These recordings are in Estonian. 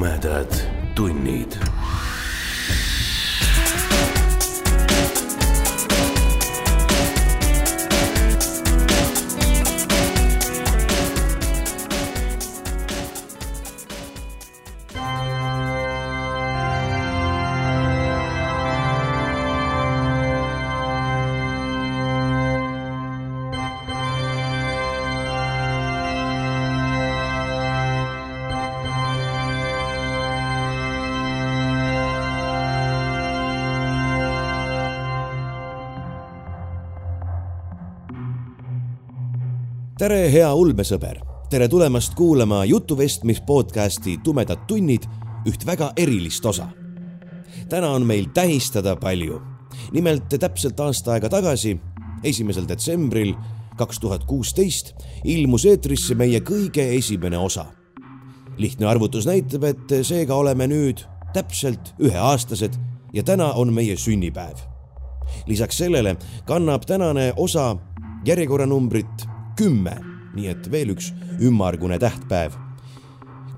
tumedad tunnid tere, hea ulmesõber, tere tulemast kuulama jutuvestmis podcasti Tumedad tunnid, üht väga erilist osa. täna on meil tähistada palju. nimelt täpselt aasta aega tagasi, esimesel detsembril kaks tuhat kuusteist ilmus eetrisse meie kõige esimene osa. lihtne arvutus näitab, et seega oleme nüüd täpselt üheaastased ja täna on meie sünnipäev. lisaks sellele kannab tänane osa järjekorranumbrit kümme, nii et veel üks ümmargune tähtpäev.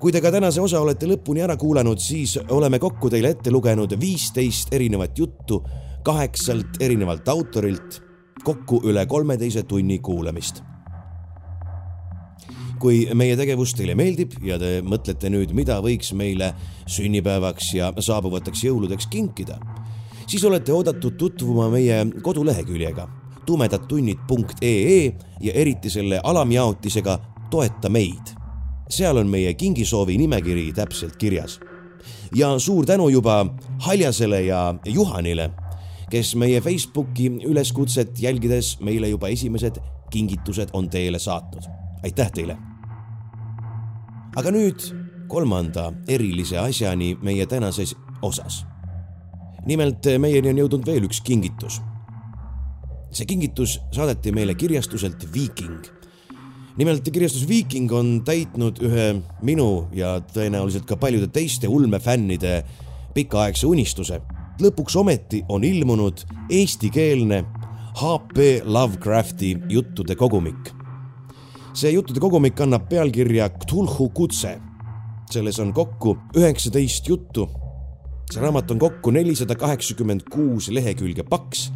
kui te ka tänase osa olete lõpuni ära kuulanud, siis oleme kokku teile ette lugenud viisteist erinevat juttu kaheksalt erinevalt autorilt, kokku üle kolmeteise tunni kuulamist. Kui meie tegevus teile meeldib ja te mõtlete nüüd, mida võiks meile sünnipäevaks ja saabuvateks jõuludeks kinkida, siis olete oodatud tutvuma meie koduleheküljega tumedadtunnid.ee ja eriti selle alamjaotisega Toeta meid. seal on meie kingisoovi nimekiri täpselt kirjas. ja suur tänu juba Haljasele ja Juhanile, kes meie Facebooki üleskutset jälgides meile juba esimesed kingitused on teele saatnud. aitäh teile! aga nüüd kolmanda erilise asjani meie tänases osas. nimelt meieni on jõudnud veel üks kingitus see kingitus saadeti meile kirjastuselt Viiking. nimelt kirjastus Viiking on täitnud ühe minu ja tõenäoliselt ka paljude teiste ulmefännide pikaaegse unistuse. lõpuks ometi on ilmunud eestikeelne HP Lovecrafti juttude kogumik. see juttude kogumik kannab pealkirja Cthulhu kutse. selles on kokku üheksateist juttu. see raamat on kokku nelisada kaheksakümmend kuus lehekülge paks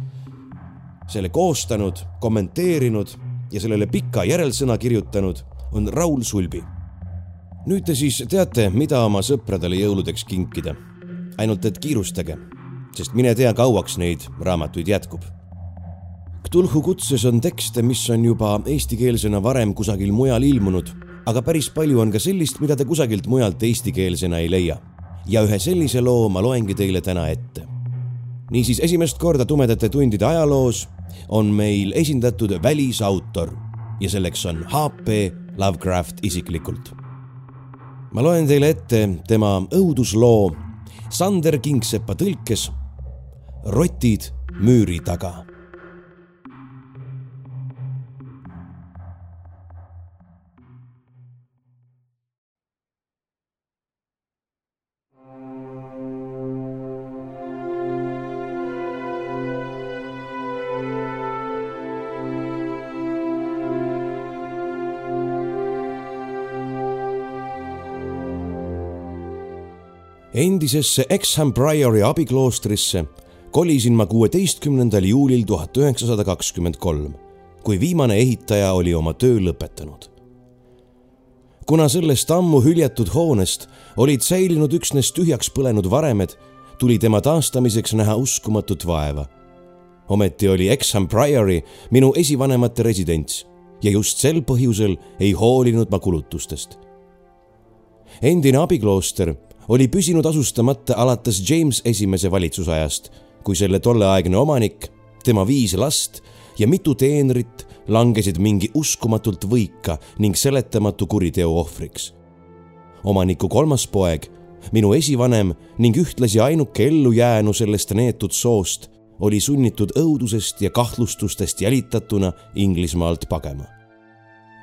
selle koostanud, kommenteerinud ja sellele pika järelsõna kirjutanud on Raul Sulbi. nüüd te siis teate, mida oma sõpradele jõuludeks kinkida. ainult et kiirustage, sest mine tea, kauaks neid raamatuid jätkub. Cthulhu kutses on tekste, mis on juba eestikeelsena varem kusagil mujal ilmunud, aga päris palju on ka sellist, mida te kusagilt mujalt eestikeelsena ei leia. ja ühe sellise loo ma loengi teile täna ette niisiis esimest korda Tumedate tundide ajaloos on meil esindatud välisautor ja selleks on HP Lovecraft isiklikult. ma loen teile ette tema õudusloo Sander Kingsepa tõlkes Rotid müüri taga endisesse Exham Priori abikloostrisse kolisin ma kuueteistkümnendal juulil tuhat üheksasada kakskümmend kolm, kui viimane ehitaja oli oma töö lõpetanud. kuna sellest ammu hüljatud hoonest olid säilinud üksnes tühjaks põlenud varemed, tuli tema taastamiseks näha uskumatut vaeva. ometi oli Exham Priori minu esivanemate residents ja just sel põhjusel ei hoolinud ma kulutustest. endine abiklooster oli püsinud asustamata alates James esimese valitsusajast, kui selle tolleaegne omanik, tema viis last ja mitu teenrit langesid mingi uskumatult võika ning seletamatu kuriteo ohvriks. omaniku kolmas poeg, minu esivanem ning ühtlasi ainuke ellujäänu sellest neetud soost, oli sunnitud õudusest ja kahtlustustest jälitatuna Inglismaalt pagema.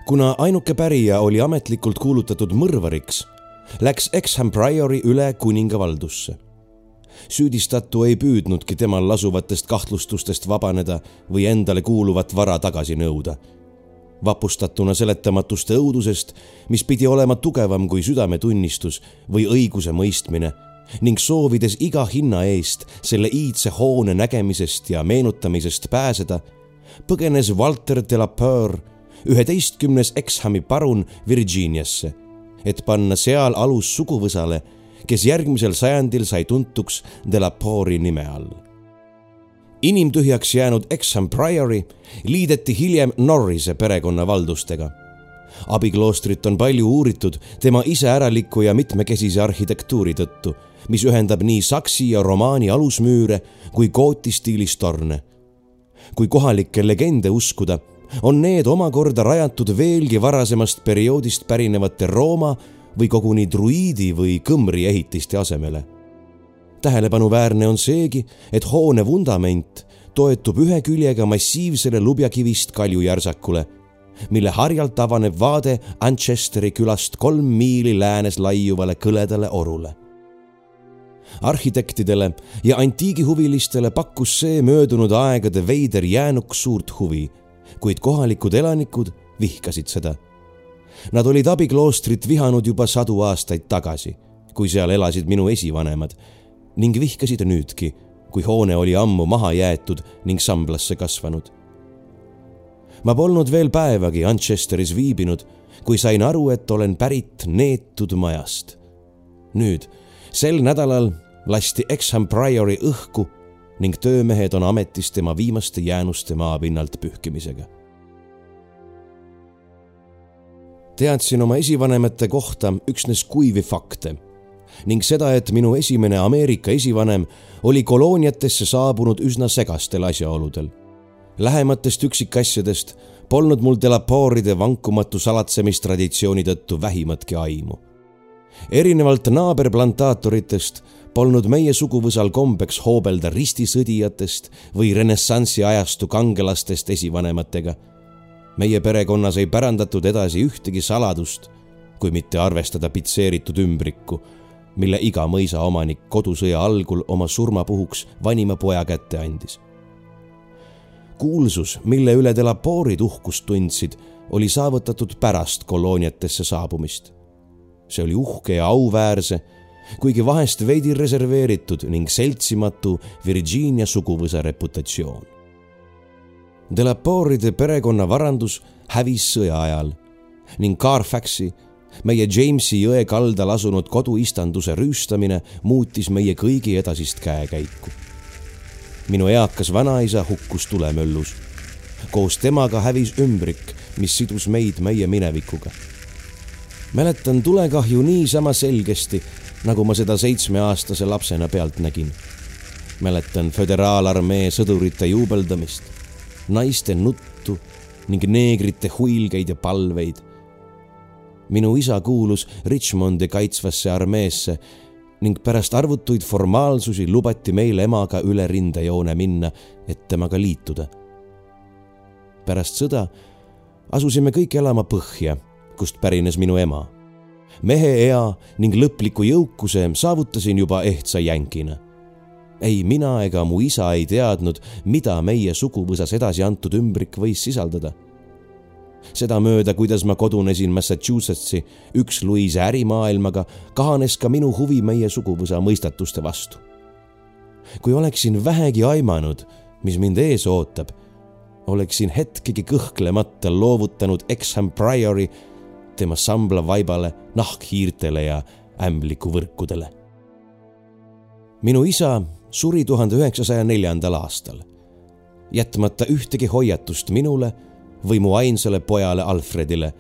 kuna ainuke pärija oli ametlikult kuulutatud mõrvariks läks Exham Priori üle kuninga valdusse. süüdistatu ei püüdnudki temal lasuvatest kahtlustustest vabaneda või endale kuuluvat vara tagasi nõuda. vapustatuna seletamatuste õudusest, mis pidi olema tugevam kui südametunnistus või õiguse mõistmine ning soovides iga hinna eest selle iidse hoone nägemisest ja meenutamisest pääseda, põgenes Walter de la Peur, üheteistkümnes Exhami parun Virginiasse, et panna seal alus suguvõsale, kes järgmisel sajandil sai tuntuks de la Peuri nime all inimtühjaks jäänud Exham Priory liideti hiljem Norrise perekonna valdustega. abikloostrit on palju uuritud tema iseäraliku ja mitmekesise arhitektuuri tõttu, mis ühendab nii saksi ja romaani alusmüüre kui gooti stiilis torne. kui kohalikke legende uskuda, on need omakorda rajatud veelgi varasemast perioodist pärinevate Rooma või koguni druiidi või kõmri ehitiste asemele tähelepanuväärne on seegi, et hoone vundament toetub ühe küljega massiivsele lubjakivist kaljujärsakule, mille harjalt avaneb vaade Manchesteri külast kolm miili läänes laiuvale kõledale orule. arhitektidele ja antiigihuvilistele pakkus see möödunud aegade veider jäänuk suurt huvi, kuid kohalikud elanikud vihkasid seda. Nad olid abikloostrit vihanud juba sadu aastaid tagasi, kui seal elasid minu esivanemad ning vihkasid nüüdki, kui hoone oli ammu maha jäetud ning samblasse kasvanud. ma polnud veel päevagi Manchesteris viibinud, kui sain aru, et olen pärit neetud majast. nüüd, sel nädalal lasti Exham Priori õhku ning töömehed on ametis tema viimaste jäänuste maapinnalt pühkimisega. teadsin oma esivanemate kohta üksnes kuivi fakte ning seda, et minu esimene Ameerika esivanem oli kolooniatesse saabunud üsna segastel asjaoludel. Lähematest üksikasjadest polnud mul Delaporide vankumatu salatsemistraditsiooni tõttu vähimatki aimu. erinevalt naaberplantaatoritest polnud meie suguvõsal kombeks hoobelda ristisõdijatest või renessansi ajastu kangelastest esivanematega. meie perekonnas ei pärandatud edasi ühtegi saladust, kui mitte arvestada pitseeritud ümbrikku mille iga mõisaomanik kodusõja algul oma surmapuhuks vanima poja kätte andis. kuulsus, mille üle delapoorid uhkust tundsid, oli saavutatud pärast kolooniatesse saabumist. see oli uhke ja auväärse, kuigi vahest veidi reserveeritud ning seltsimatu Virginia suguvõsa reputatsioon. Delaporide perekonna varandus hävis sõja ajal ning Carfaxi meie Jamesi jõe kaldal asunud koduistanduse rüüstamine muutis meie kõigi edasist käekäiku. minu eakas vanaisa hukkus tulemöllus. koos temaga hävis ümbrik, mis sidus meid meie minevikuga. mäletan tulekahju niisama selgesti, nagu ma seda seitsmeaastase lapsena pealt nägin. mäletan föderaalarmee sõdurite juubeldamist, naiste nuttu ning neegrite huilgeid ja palveid minu isa kuulus Richmondi kaitsvasse armeesse ning pärast arvutuid formaalsusi lubati meil emaga üle rindejoone minna, et temaga liituda. pärast sõda asusime kõik elama põhja, kust pärines minu ema. Mehe ea ning lõpliku jõukuse saavutasin juba ehtsa jänkina. ei mina ega mu isa ei teadnud, mida meie suguvõsas edasi antud ümbrik võis sisaldada sedamööda, kuidas ma kodunesin Massachusettsi üks Louise ärimaailmaga, kahanes ka minu huvi meie suguvõsa mõistatuste vastu. kui oleksin vähegi aimanud, mis mind ees ootab, oleksin hetkegi kõhklemata loovutanud Exham Priori tema sambla vaibale, nahkhiirtele ja ämblikuvõrkudele. minu isa suri tuhande üheksasaja neljandal aastal, jätmata ühtegi hoiatust minule või mu ainsale pojale Alfredile,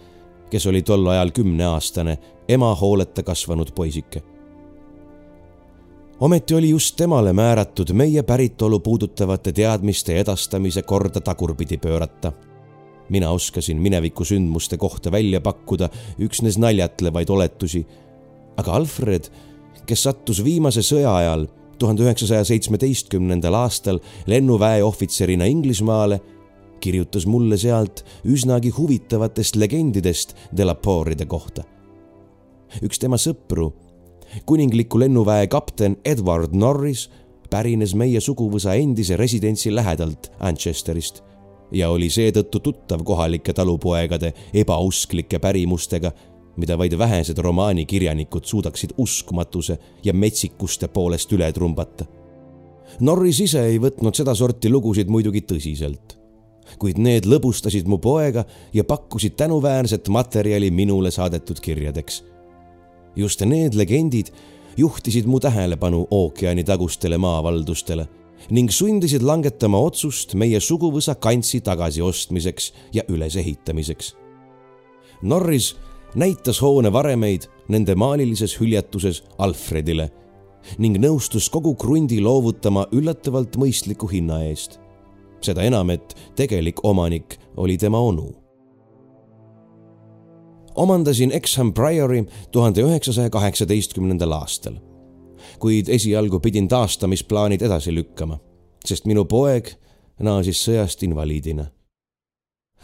kes oli tol ajal kümneaastane, ema hooleta kasvanud poisike. ometi oli just temale määratud meie päritolu puudutavate teadmiste edastamise korda tagurpidi pöörata. Mina oskasin mineviku sündmuste kohta välja pakkuda üksnes naljatlevaid oletusi, aga Alfred, kes sattus viimase sõja ajal tuhande üheksasaja seitsmeteistkümnendal aastal lennuväe ohvitserina Inglismaale kirjutas mulle sealt üsnagi huvitavatest legendidest Delaporide kohta. üks tema sõpru, kuningliku lennuväe kapten Edward Norris, pärines meie suguvõsa endise residentsi lähedalt Manchesterist ja oli seetõttu tuttav kohalike talupoegade ebausklike pärimustega, mida vaid vähesed romaanikirjanikud suudaksid uskumatuse ja metsikuste poolest üle trumbata. Norris ise ei võtnud sedasorti lugusid muidugi tõsiselt, kuid need lõbustasid mu poega ja pakkusid tänuväärset materjali minule saadetud kirjadeks. just need legendid juhtisid mu tähelepanu ookeani tagustele maavaldustele ning sundisid langetama otsust meie suguvõsa kantsi tagasiostmiseks ja ülesehitamiseks. Norris näitas hoone varemeid nende maalilises hüljatuses Alfredile ning nõustus kogu krundi loovutama üllatavalt mõistliku hinna eest. seda enam, et tegelik omanik oli tema onu. omandasin Exham Priori tuhande üheksasaja kaheksateistkümnendal aastal kuid esialgu pidin taastamisplaanid edasi lükkama, sest minu poeg naasis sõjast invaliidina.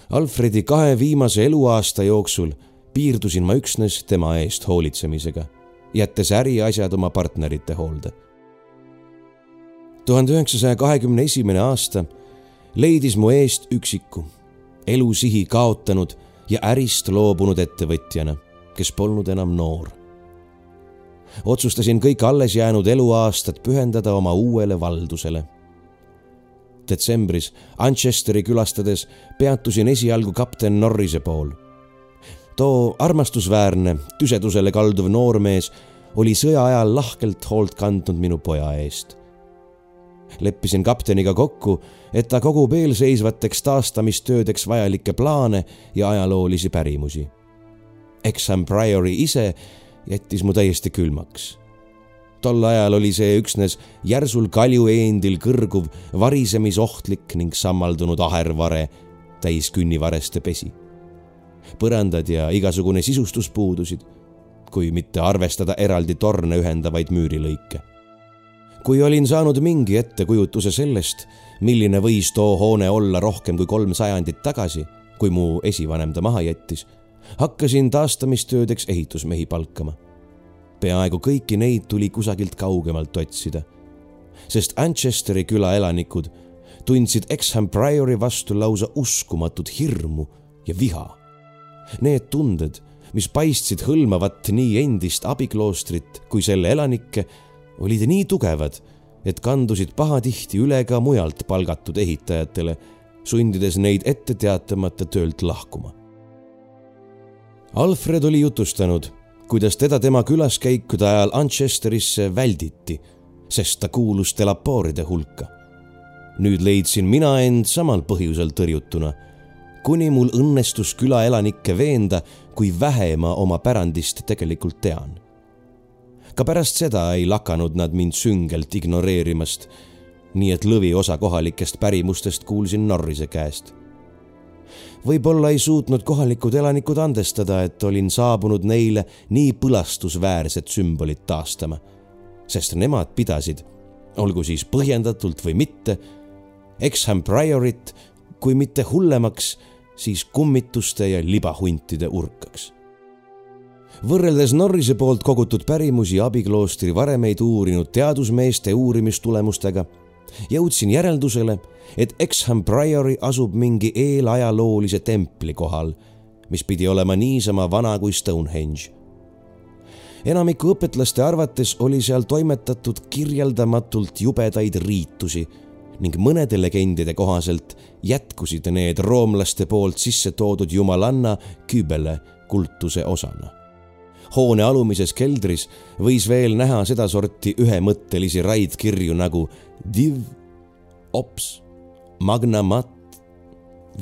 Alfredi kahe viimase eluaasta jooksul piirdusin ma üksnes tema eest hoolitsemisega, jättes äriasjad oma partnerite hoolde. tuhande üheksasaja kahekümne esimene aasta leidis mu eest üksiku, elusihi kaotanud ja ärist loobunud ettevõtjana, kes polnud enam noor otsustasin kõik alles jäänud eluaastad pühendada oma uuele valdusele. detsembris Manchesteri külastades peatusin esialgu kapten Norrise pool. too armastusväärne, tüsedusele kalduv noormees oli sõja ajal lahkelt hoolt kandnud minu poja eest. leppisin kapteniga kokku, et ta kogub eelseisvateks taastamistöödeks vajalikke plaane ja ajaloolisi pärimusi. Exham Priori ise jättis mu täiesti külmaks. tol ajal oli see üksnes järsul kaljueendil kõrguv, varisemisohtlik ning sammaldunud ahervare täis künnivareste pesi. põrandad ja igasugune sisustus puudusid, kui mitte arvestada eraldi torne ühendavaid müürilõike. kui olin saanud mingi ettekujutuse sellest, milline võis too hoone olla rohkem kui kolm sajandit tagasi, kui mu esivanem ta maha jättis hakkasin taastamistöödeks ehitusmehi palkama. peaaegu kõiki neid tuli kusagilt kaugemalt otsida, sest Manchesteri küla elanikud tundsid Exham Priori vastu lausa uskumatut hirmu ja viha. Need tunded, mis paistsid hõlmavat nii endist abikloostrit kui selle elanikke, olid nii tugevad, et kandusid pahatihti üle ka mujalt palgatud ehitajatele, sundides neid ette teatamata töölt lahkuma Alfred oli jutustanud, kuidas teda tema külaskäikude ajal Manchesterisse välditi, sest ta kuulus delapooride hulka. nüüd leidsin mina end samal põhjusel tõrjutuna, kuni mul õnnestus külaelanikke veenda, kui vähe ma oma pärandist tegelikult tean. ka pärast seda ei lakanud nad mind süngelt ignoreerimast, nii et lõviosa kohalikest pärimustest kuulsin Norrise käest võib-olla ei suutnud kohalikud elanikud andestada, et olin saabunud neile nii põlastusväärset sümbolit taastama, sest nemad pidasid, olgu siis põhjendatult või mitte, Exham Priorit kui mitte hullemaks, siis kummituste ja libahuntide urkaks. Võrreldes Norrise poolt kogutud pärimusi abikloostri varemeid uurinud teadusmeeste uurimistulemustega jõudsin järeldusele, et Exham Priori asub mingi eelajaloolise templi kohal, mis pidi olema niisama vana kui Stonehenge. enamiku õpetlaste arvates oli seal toimetatud kirjeldamatult jubedaid riitusi ning mõnede legendide kohaselt jätkusid need roomlaste poolt sisse toodud jumalanna Kybele kultuse osana hoone alumises keldris võis veel näha sedasorti ühemõttelisi raidkirju nagu div, ops, magnamat,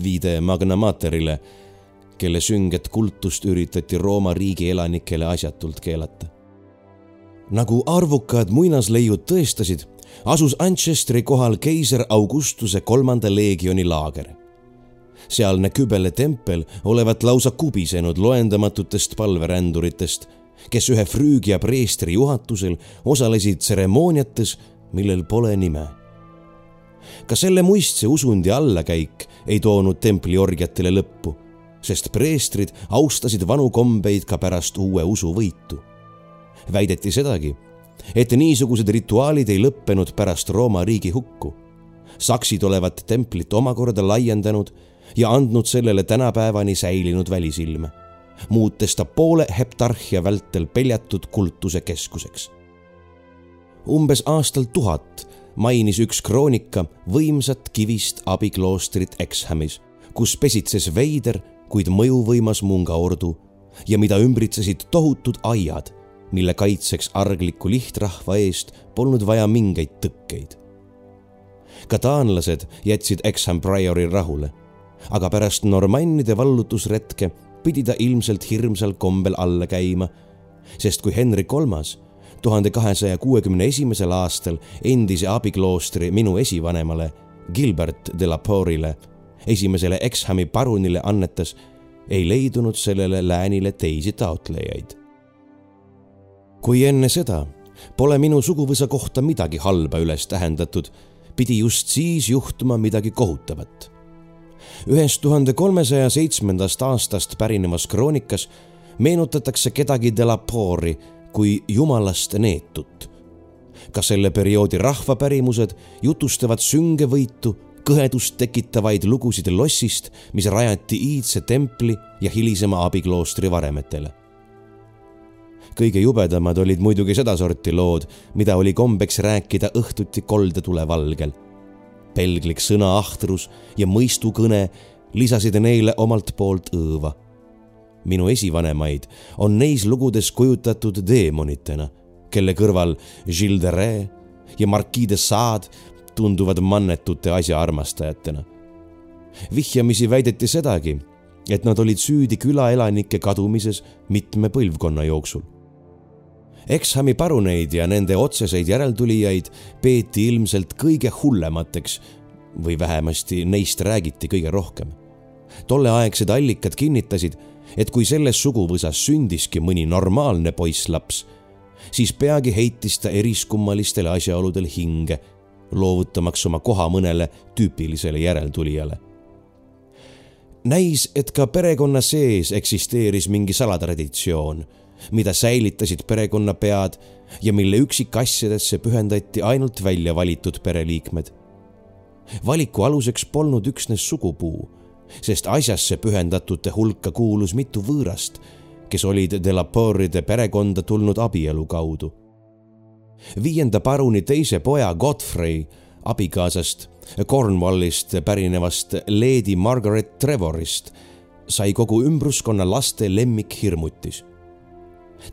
viide Magna Materile, kelle sünget kultust üritati Rooma riigi elanikele asjatult keelata. nagu arvukad muinasleiud tõestasid, asus Manchesteri kohal keiser Augustuse kolmanda leegioni laager sealne Kübele tempel olevat lausa kubisenud loendamatutest palveränduritest, kes ühe Früügia preestri juhatusel osalesid tseremooniates, millel pole nime. ka selle muistse usundi allakäik ei toonud templiorgiatele lõppu, sest preestrid austasid vanu kombeid ka pärast uue usu võitu. väideti sedagi, et niisugused rituaalid ei lõppenud pärast Rooma riigi hukku saksid olevat templit omakorda laiendanud ja andnud sellele tänapäevani säilinud välisilme, muutes ta poole heptarhia vältel peljatud kultuse keskuseks. umbes aastal tuhat mainis üks kroonika võimsat kivist abikloostrit Exhamis, kus pesitses veider, kuid mõjuvõimas mungaordu ja mida ümbritsesid tohutud aiad, mille kaitseks argliku lihtrahva eest polnud vaja mingeid tõkkeid. ka taanlased jätsid Exham Priori rahule, aga pärast normannide vallutusretke pidi ta ilmselt hirmsal kombel alla käima, sest kui Henry Kolmas tuhande kahesaja kuuekümne esimesel aastal endise abikloostri minu esivanemale Gilbert de la Pore'ile, esimesele Exhami parunile annetas, ei leidunud sellele läänile teisi taotlejaid. kui enne seda pole minu suguvõsa kohta midagi halba üles tähendatud, pidi just siis juhtuma midagi kohutavat. Ühes tuhande kolmesaja seitsmendast aastast pärinevas kroonikas meenutatakse kedagi de la Pore'i kui jumalast neetut. ka selle perioodi rahvapärimused jutustavad süngevõitu, kõhedust tekitavaid lugusid lossist, mis rajati iidse templi ja hilisema abikloostri varemetele. kõige jubedamad olid muidugi sedasorti lood, mida oli kombeks rääkida õhtuti koldetule valgel. Pelglik sõnaahtrus ja mõistukõne lisasid neile omalt poolt õõva minu esivanemaid, on neis lugudes kujutatud teemonitena, kelle kõrval Gilles de Rais ja Marquis de Sade tunduvad mannetute asjaarmastajatena. vihjamisi väideti sedagi, et nad olid süüdi külaelanike kadumises mitme põlvkonna jooksul. Exhami paruneid ja nende otseseid järeltulijaid peeti ilmselt kõige hullemateks või vähemasti neist räägiti kõige rohkem. tolleaegsed allikad kinnitasid, et kui selles suguvõsas sündiski mõni normaalne poisslaps, siis peagi heitis ta eriskummalistele asjaoludel hinge, loovutamaks oma koha mõnele tüüpilisele järeltulijale. näis, et ka perekonna sees eksisteeris mingi salatraditsioon, mida säilitasid perekonnapead ja mille üksikasjadesse pühendati ainult välja valitud pereliikmed. valiku aluseks polnud üksnes sugupuu sest asjasse pühendatute hulka kuulus mitu võõrast, kes olid Delaporide perekonda tulnud abielu kaudu. viienda paruni teise poja Godfrey abikaasast Cornwallist pärinevast Lady Margaret Trevorist sai kogu ümbruskonna laste lemmikhirmutis.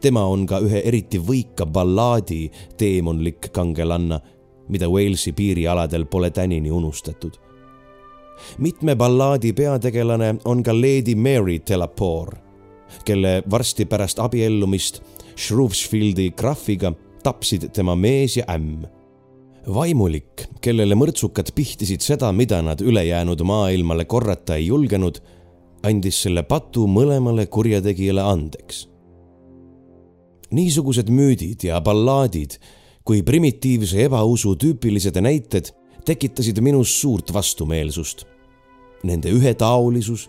Tema on ka ühe eriti võika ballaadi teemonlik kangelanna, mida Walesi piirialadel pole tänini unustatud mitme ballaadi peategelane on ka Lady Mary Delapore, kelle varsti pärast abiellumist Shrewsfieldi krahviga tapsid tema mees ja ämm. vaimulik, kellele mõrtsukad pihtisid seda, mida nad ülejäänud maailmale korrata ei julgenud, andis selle patu mõlemale kurjategijale andeks. Niisugused müüdid ja ballaadid kui primitiivse ebausu tüüpilised näited tekitasid minus suurt vastumeelsust. Nende ühetaolisus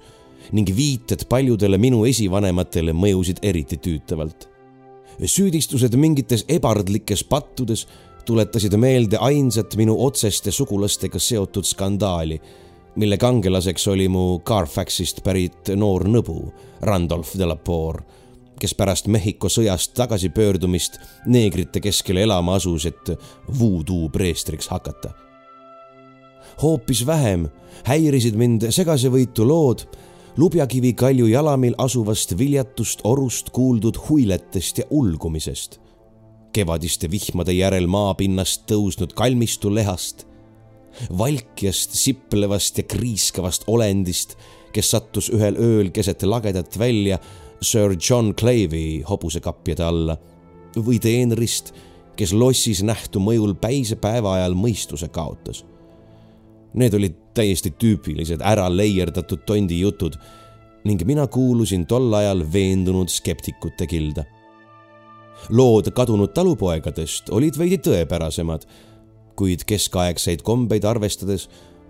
ning viited paljudele minu esivanematele mõjusid eriti tüütavalt. süüdistused mingites ebardlikes pattudes tuletasid meelde ainsat minu otseste sugulastega seotud skandaali, mille kangelaseks oli mu Carfaxist pärit noor nõbu, Randolph Delapore, kes pärast Mehhiko sõjast tagasipöördumist neegrite keskele elama asus, et voodoo preestriks hakata. Hoopis vähem häirisid mind segasevõitu lood Lubjakivi kalju jalamil asuvast viljatust orust kuuldud huiletest ja ulgumisest, kevadiste vihmade järel maapinnast tõusnud kalmistu lehast, valkjast, siplevast ja kriiskavast olendist, kes sattus ühel ööl keset lagedat välja Sir John Clavey hobusekapjade alla või teenrist, kes lossis nähtu mõjul päise päeva ajal mõistuse kaotas Need olid täiesti tüüpilised ära leierdatud tondi jutud ning mina kuulusin tol ajal veendunud skeptikute kilda. lood kadunud talupoegadest olid veidi tõepärasemad, kuid keskaegseid kombeid arvestades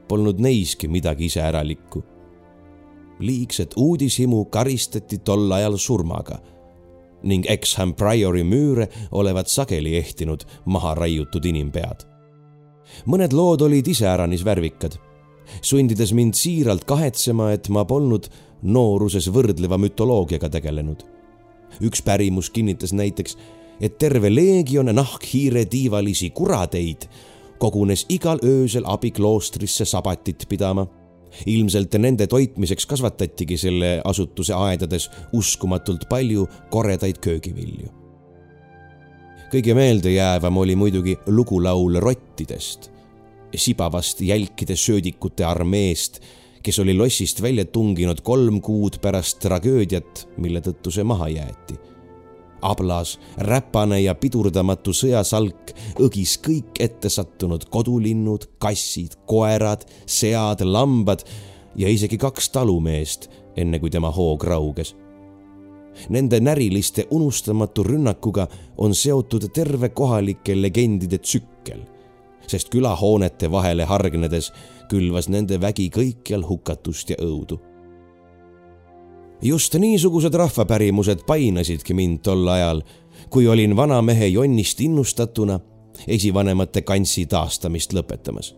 polnud neiski midagi iseäralikku. Liigset uudishimu karistati tol ajal surmaga ning Exham Priori müüre olevat sageli ehtinud maha raiutud inimpead mõned lood olid iseäranis värvikad, sundides mind siiralt kahetsema, et ma polnud nooruses võrdleva mütoloogiaga tegelenud. üks pärimus kinnitas näiteks, et terve leegion nahkhiire tiivalisi kurateid kogunes igal öösel abikloostrisse sabatit pidama. Ilmselt nende toitmiseks kasvatatigi selle asutuse aedades uskumatult palju koredaid köögivilju. kõige meeldejäävam oli muidugi lugulaul rottidest, sibavast jälkide söödikute armeest, kes oli lossist välja tunginud kolm kuud pärast tragöödiat, mille tõttu see maha jäeti ablas, räpane ja pidurdamatu sõjasalk õgis kõik ettesattunud kodulinnud, kassid, koerad, sead, lambad ja isegi kaks talumeest, enne kui tema hoog rauges. Nende näriliste unustamatu rünnakuga on seotud terve kohalike legendide tsükkel, sest külahoonete vahele hargnedes külvas nende vägi kõikjal hukatust ja õudu just niisugused rahvapärimused painasidki mind tol ajal, kui olin vanamehe jonnist innustatuna esivanemate kantsi taastamist lõpetamas.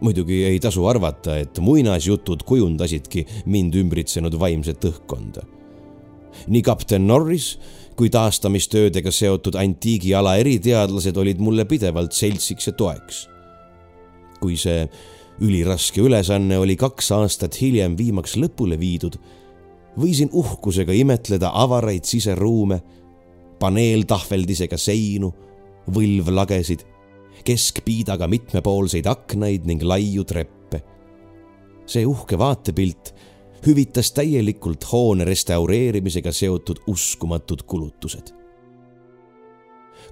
muidugi ei tasu arvata, et muinasjutud kujundasidki mind ümbritsenud vaimset õhkkonda. nii kapten Norris kui taastamistöödega seotud antiigiala eriteadlased olid mulle pidevalt seltsiks ja toeks. kui see üliraske ülesanne oli kaks aastat hiljem viimaks lõpule viidud võisin uhkusega imetleda avaraid siseruume, paneeltahveldisega seinu, võlvlagesid, keskpiidaga mitmepoolseid aknaid ning laiu treppe. see uhke vaatepilt hüvitas täielikult hoone restaureerimisega seotud uskumatud kulutused.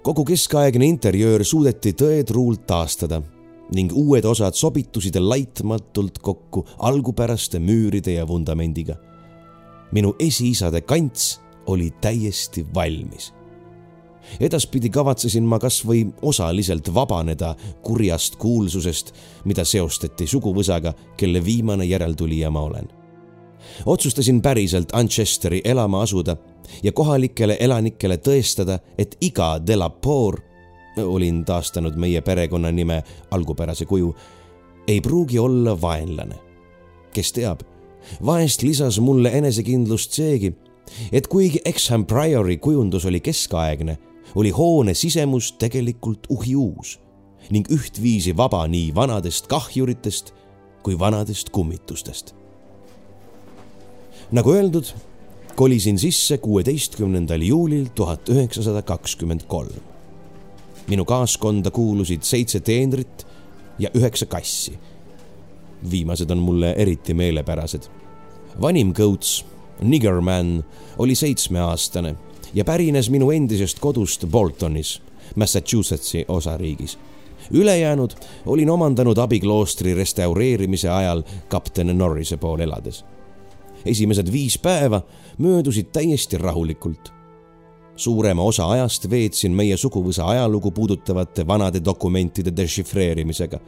kogu keskaegne interjöör suudeti tõetruult taastada ning uued osad sobitusid laitmatult kokku algupäraste müüride ja vundamendiga minu esiisade kants oli täiesti valmis. edaspidi kavatsesin ma kas või osaliselt vabaneda kurjast kuulsusest, mida seostati suguvõsaga, kelle viimane järeltulija ma olen. otsustasin päriselt Manchesteri elama asuda ja kohalikele elanikele tõestada, et iga Delapoor, olin taastanud meie perekonnanime algupärase kuju, ei pruugi olla vaenlane. kes teab vahest lisas mulle enesekindlust seegi, et kuigi Exham Priori kujundus oli keskaegne, oli hoone sisemus tegelikult uhiuus ning ühtviisi vaba nii vanadest kahjuritest kui vanadest kummitustest. nagu öeldud, kolisin sisse kuueteistkümnendal juulil tuhat üheksasada kakskümmend kolm. minu kaaskonda kuulusid seitse teenrit ja üheksa kassi viimased on mulle eriti meelepärased. vanim kõuts, Niggerman, oli seitsmeaastane ja pärines minu endisest kodust Boltonis, Massachusettsi osariigis. ülejäänud olin omandanud abikloostri restaureerimise ajal kapten Norrise pool elades. esimesed viis päeva möödusid täiesti rahulikult suurema osa ajast veetsin meie suguvõsa ajalugu puudutavate vanade dokumentide dešifreerimisega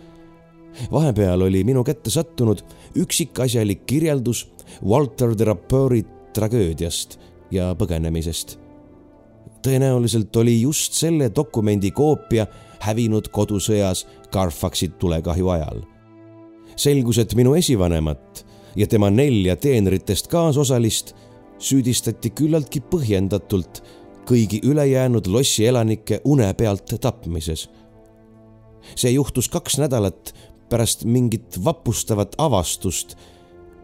vahepeal oli minu kätte sattunud üksikasjalik kirjeldus Walter de Rappeuri tragöödiast ja põgenemisest. tõenäoliselt oli just selle dokumendi koopia hävinud kodusõjas Carfaxi tulekahju ajal. selgus, et minu esivanemat ja tema nelja teenritest kaasosalist süüdistati küllaltki põhjendatult kõigi ülejäänud lossi elanike une pealt tapmises. see juhtus kaks nädalat pärast mingit vapustavat avastust,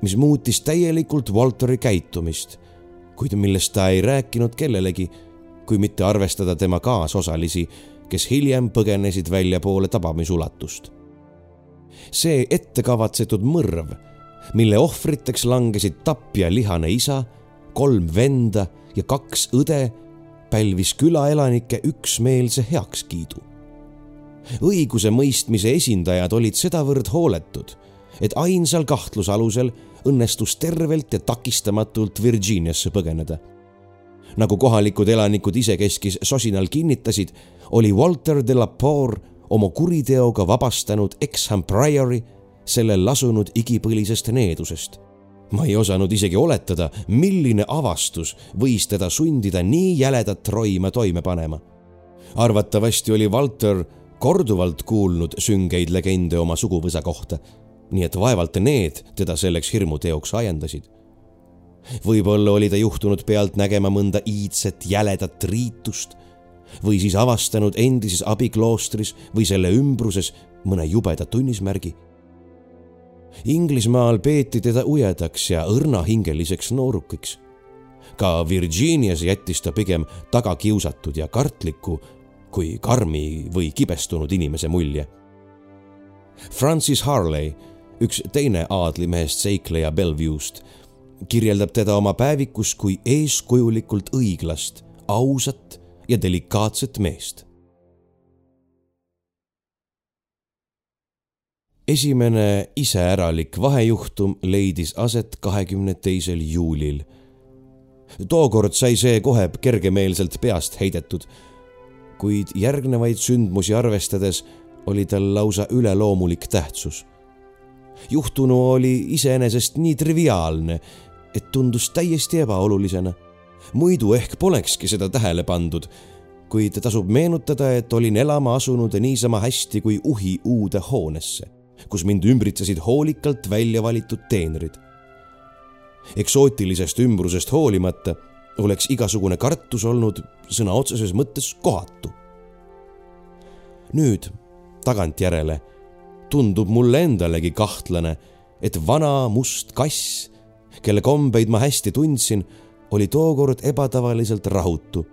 mis muutis täielikult Walteri käitumist, kuid millest ta ei rääkinud kellelegi, kui mitte arvestada tema kaasosalisi, kes hiljem põgenesid väljapoole tabamisulatust. see ettekavatsetud mõrv, mille ohvriteks langesid tapja lihane isa, kolm venda ja kaks õde, pälvis külaelanike üksmeelse heakskiidu õigusemõistmise esindajad olid sedavõrd hooletud, et ainsal kahtlusalusel õnnestus tervelt ja takistamatult Virginiasse põgeneda. nagu kohalikud elanikud isekeskis sosinal kinnitasid, oli Walter de la Poor oma kuriteoga vabastanud Exham Priori sellel lasunud igipõlisest needusest. ma ei osanud isegi oletada, milline avastus võis teda sundida nii jäledat roima toime panema. arvatavasti oli Walter korduvalt kuulnud süngeid legende oma suguvõsa kohta, nii et vaevalt need teda selleks hirmuteoks ajendasid. võib-olla oli ta juhtunud pealt nägema mõnda iidset jäledat riitust või siis avastanud endises abikloostris või selle ümbruses mõne jubeda tunnismärgi. Inglismaal peeti teda ujedaks ja õrnahingeliseks noorukiks. ka Virginias jättis ta pigem tagakiusatud ja kartliku kui karmi või kibestunud inimese mulje. Francis Harley, üks teine aadlimehest seikleja Bellevue'st, kirjeldab teda oma päevikus kui eeskujulikult õiglast, ausat ja delikaatset meest. esimene iseäralik vahejuhtum leidis aset kahekümne teisel juulil. tookord sai see kohe kergemeelselt peast heidetud, kuid järgnevaid sündmusi arvestades oli tal lausa üleloomulik tähtsus. juhtunu oli iseenesest nii triviaalne, et tundus täiesti ebaolulisena muidu ehk polekski seda tähele pandud, kuid tasub meenutada, et olin elama asunud niisama hästi kui uhi uude hoonesse, kus mind ümbritsesid hoolikalt välja valitud teenrid. eksootilisest ümbrusest hoolimata oleks igasugune kartus olnud sõna otseses mõttes kohatu. nüüd tagantjärele tundub mulle endalegi kahtlane, et vana must kass, kelle kombeid ma hästi tundsin, oli tookord ebatavaliselt rahutu.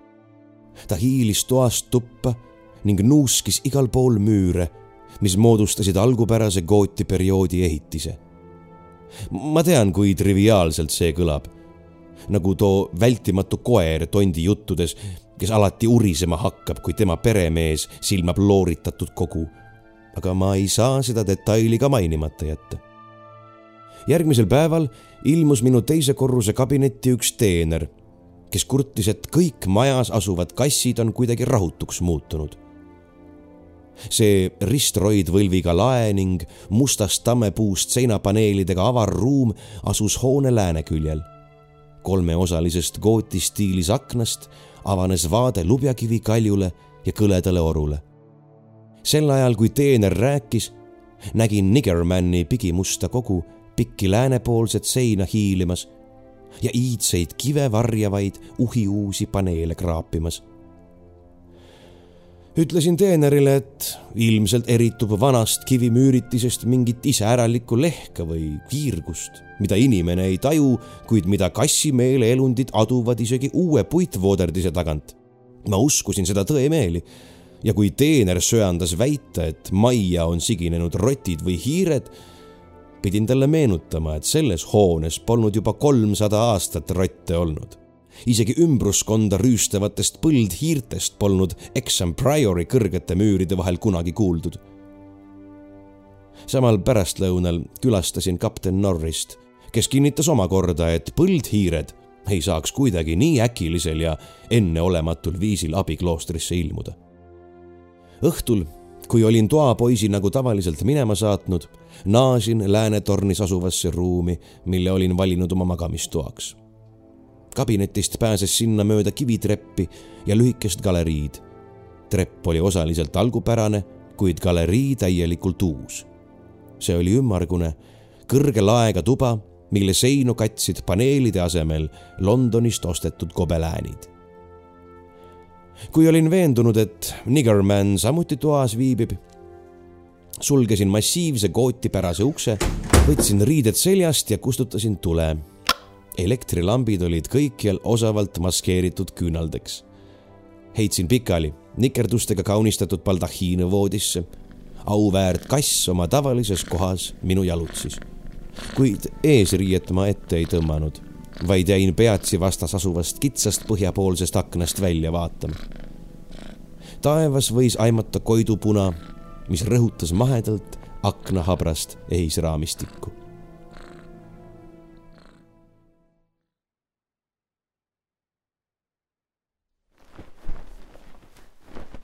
ta hiilis toast tuppa ning nuuskis igal pool müüre, mis moodustasid algupärase gootiperioodi ehitise. ma tean, kui triviaalselt see kõlab. Nagu too vältimatu koer tondi juttudes, kes alati urisema hakkab, kui tema peremees silmab looritatud kogu. aga ma ei saa seda detaili ka mainimata jätta järgmisel päeval ilmus minu teise korruse kabinetti üks teener, kes kurtis, et kõik majas asuvad kassid on kuidagi rahutuks muutunud. see ristroidvõlviga lae ning mustast tammepuust seinapaneelidega avar ruum asus hoone lääneküljel. Kolmeosalisest gooti stiilis aknast avanes vaade Lubjakivi kaljule ja kõledale orule. sel ajal, kui teener rääkis, nägin Nigermanni pigimusta kogu pikki läänepoolset seina hiilimas ja iidseid kive varjavaid uhiuusi paneele kraapimas. Ütlesin teenerile, et ilmselt eritub vanast kivimüüritisest mingit iseäralikku lehka või kiirgust, mida inimene ei taju, kuid mida kassimeele elundid aduvad isegi uue puitvooderdise tagant. ma uskusin seda tõemeeli ja kui teener söandas väita, et majja on siginenud rotid või hiired pidin talle meenutama, et selles hoones polnud juba kolmsada aastat rotte olnud. Isegi ümbruskonda rüüstavatest põldhiirtest polnud Exham Priori kõrgete müüride vahel kunagi kuuldud. samal pärastlõunal külastasin kapten Norrist, kes kinnitas omakorda, et põldhiired ei saaks kuidagi nii äkilisel ja enneolematul viisil abikloostrisse ilmuda. õhtul kui olin toapoisi nagu tavaliselt minema saatnud, naasin läänetornis asuvasse ruumi, mille olin valinud oma magamistoaks. Kabinetist pääses sinna mööda kivitreppi ja lühikest galeriid. trepp oli osaliselt algupärane, kuid galerii täielikult uus. see oli ümmargune, kõrge laega tuba, mille seinu katsid paneelide asemel Londonist ostetud gobeläänid kui olin veendunud, et Niggerman samuti toas viibib, sulgesin massiivse kootipärase ukse, võtsin riided seljast ja kustutasin tule. Elektrilambid olid kõikjal osavalt maskeeritud küünaldeks. heitsin pikali nikerdustega kaunistatud baldahiine voodisse. auväärt kass oma tavalises kohas minu jalutsis. kuid eesriiet ma ette ei tõmmanud vaid jäin peatsi vastas asuvast kitsast põhjapoolsest aknast välja vaatama. taevas võis aimata koidupuna, mis rõhutas mahedalt aknahabrast ehisraamistikku.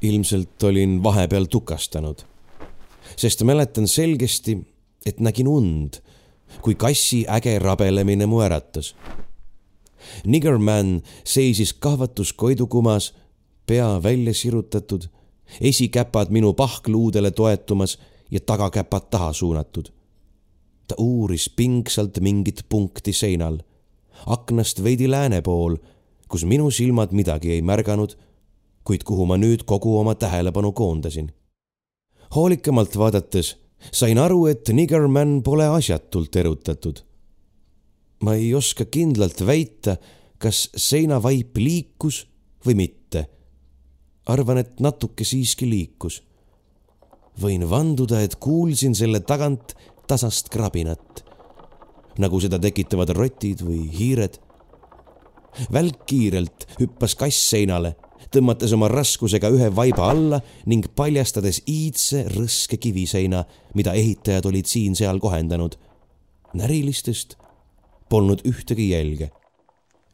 Ilmselt olin vahepeal tukastanud, sest mäletan selgesti, et nägin und kui kassi äge rabelemine mu äratas. Niggerman seisis kahvatuskoidu kumas, pea välja sirutatud esikäpad minu pahkluudele toetumas ja tagakäpad taha suunatud. ta uuris pingsalt mingit punkti seinal, aknast veidi lääne pool, kus minu silmad midagi ei märganud, kuid kuhu ma nüüd kogu oma tähelepanu koondasin. hoolikamalt vaadates sain aru, et Niggerman pole asjatult erutatud. ma ei oska kindlalt väita, kas seinavaip liikus või mitte. arvan, et natuke siiski liikus. võin vanduda, et kuulsin selle tagant tasast krabinat, nagu seda tekitavad rotid või hiired. välkkiirelt hüppas kass seinale tõmmates oma raskusega ühe vaiba alla ning paljastades iidse rõske kiviseina, mida ehitajad olid siin-seal kohendanud. närilistest polnud ühtegi jälge.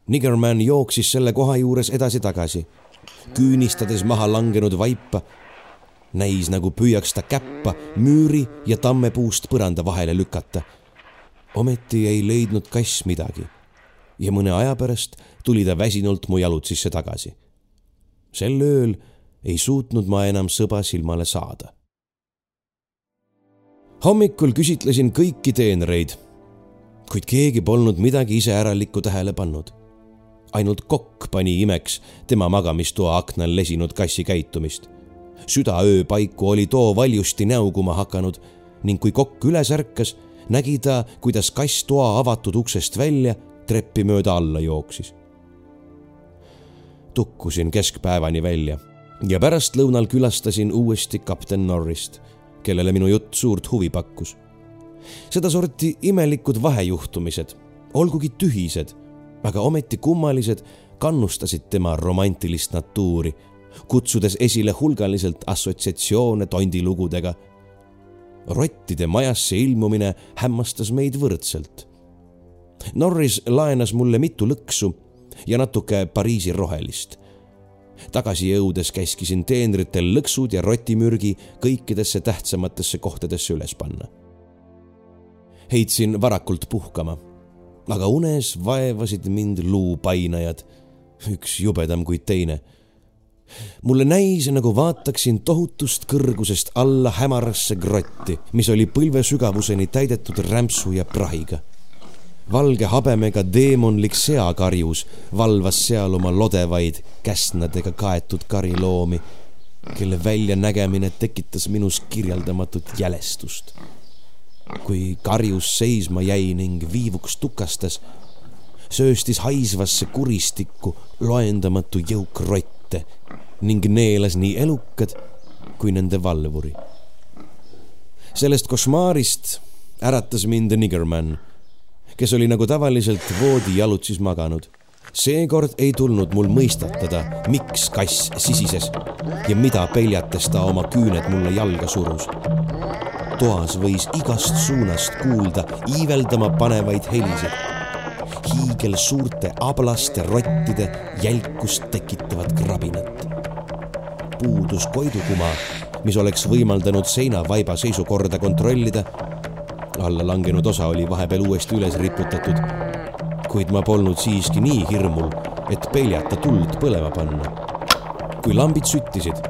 Niggerman jooksis selle koha juures edasi-tagasi, küünistades maha langenud vaipa. näis nagu püüaks ta käppa müüri ja tammepuust põranda vahele lükata. ometi ei leidnud kass midagi ja mõne aja pärast tuli ta väsinult mu jalutsisse tagasi sel ööl ei suutnud ma enam sõba silmale saada. hommikul küsitlesin kõiki teenreid, kuid keegi polnud midagi iseäralikku tähele pannud. ainult kokk pani imeks tema magamistoa aknal lesinud kassi käitumist. südaöö paiku oli too valjusti näuguma hakanud ning kui kokk üles ärkas, nägi ta, kuidas kass toa avatud uksest välja treppi mööda alla jooksis tukkusin keskpäevani välja ja pärastlõunal külastasin uuesti kapten Norrist, kellele minu jutt suurt huvi pakkus. sedasorti imelikud vahejuhtumised, olgugi tühised, aga ometi kummalised, kannustasid tema romantilist natuuri, kutsudes esile hulgaliselt assotsiatsioone tondilugudega. rottide majasse ilmumine hämmastas meid võrdselt. Norris laenas mulle mitu lõksu ja natuke Pariisi rohelist. tagasi jõudes käskisin teenritel lõksud ja rotimürgi kõikidesse tähtsamatesse kohtadesse üles panna. heitsin varakult puhkama, aga unes vaevasid mind luupainajad, üks jubedam kui teine mulle näis, nagu vaataksin tohutust kõrgusest alla hämarasse grotti, mis oli põlve sügavuseni täidetud rämpsu ja prahiga valge habemega teemonlik seakarjus valvas seal oma lodevaid käsnadega kaetud kariloomi, kelle väljanägemine tekitas minus kirjeldamatut jälestust. kui karjus seisma jäi ning viivuks tukastas, sööstis haisvasse kuristikku loendamatu jõuk rotte ning neelas nii elukad kui nende valvuri. sellest košmaarist äratas mind Niggerman kes oli nagu tavaliselt voodijalutsis maganud. seekord ei tulnud mul mõistatada, miks kass sisises ja mida peljates ta oma küüned mulle jalga surus. toas võis igast suunast kuulda iiveldama panevaid helisid. hiigelsuurte ablaste rottide jälkust tekitavat krabinat. puudus koidukuma, mis oleks võimaldanud seinavaiba seisukorda kontrollida alla langenud osa oli vahepeal uuesti üles riputatud. kuid ma polnud siiski nii hirmul, et peljata tuld põlema panna. kui lambid süttisid,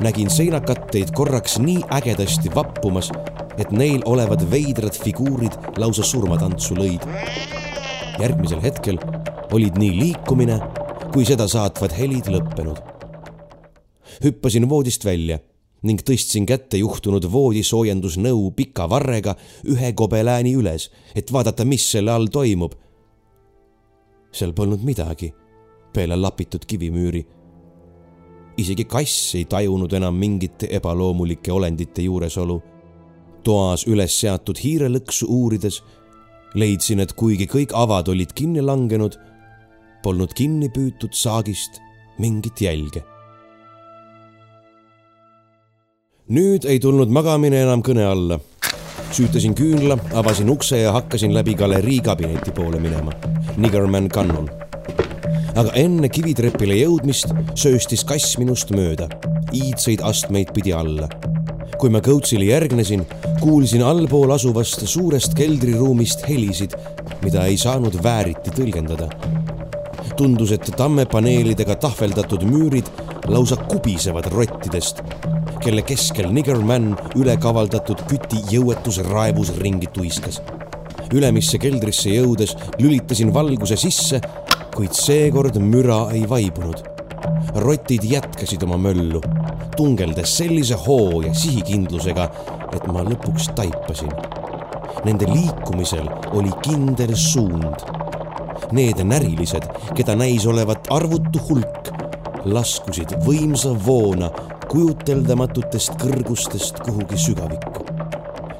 nägin seinakatteid korraks nii ägedasti vappumas, et neil olevad veidrad figuurid lausa surmatantsu lõid. järgmisel hetkel olid nii liikumine kui seda saatvad helid lõppenud. hüppasin voodist välja ning tõstsin kätte juhtunud voodisoojendusnõu pika varrega ühe gobelääni üles, et vaadata, mis selle all toimub. seal polnud midagi peale lapitud kivimüüri. isegi kass ei tajunud enam mingite ebaloomulike olendite juuresolu. toas üles seatud hiirelõksu uurides leidsin, et kuigi kõik avad olid kinni langenud, polnud kinni püütud saagist mingit jälge nüüd ei tulnud magamine enam kõne alla. süütasin küünla, avasin ukse ja hakkasin läbi galerii kabineti poole minema. Niggerman kannul. aga enne kivitrepile jõudmist sööstis kass minust mööda, iidseid astmeid pidi alla. kui ma kõutsile järgnesin, kuulsin allpool asuvast suurest keldriruumist helisid, mida ei saanud vääriti tõlgendada tundus, et tammepaneelidega tahveldatud müürid lausa kubisevad rottidest, kelle keskel Niggerman ülekavaldatud küti jõuetus raevus ringi tuiskas. ülemisse keldrisse jõudes lülitasin valguse sisse, kuid seekord müra ei vaibunud. rotid jätkasid oma möllu, tungeldes sellise hoo ja sihikindlusega, et ma lõpuks taipasin. Nende liikumisel oli kindel suund need närilised, keda näis olevat arvutu hulk, laskusid võimsa voona kujuteldamatutest kõrgustest kuhugi sügavikku.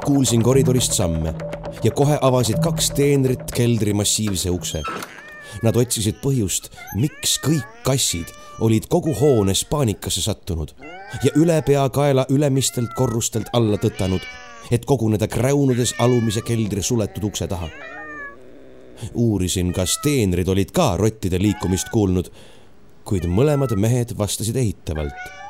kuulsin koridorist samme ja kohe avasid kaks teenrit keldri massiivse ukse. Nad otsisid põhjust, miks kõik kassid olid kogu hoones paanikasse sattunud ja ülepeakaela ülemistelt korrustelt alla tõtanud, et koguneda kräunudes alumise keldri suletud ukse taha uurisin, kas teenrid olid ka rottide liikumist kuulnud, kuid mõlemad mehed vastasid eitavalt.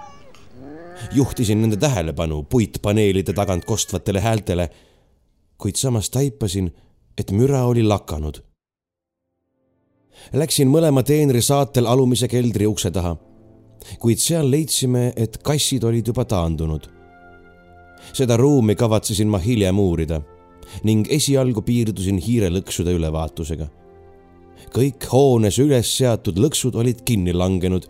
Juhtisin nende tähelepanu puitpaneelide tagant kostvatele häältele, kuid samas taipasin, et müra oli lakanud. Läksin mõlema teenri saatel alumise keldri ukse taha, kuid seal leidsime, et kassid olid juba taandunud. seda ruumi kavatsesin ma hiljem uurida ning esialgu piirdusin hiirelõksude ülevaatusega. kõik hoones üles seatud lõksud olid kinni langenud,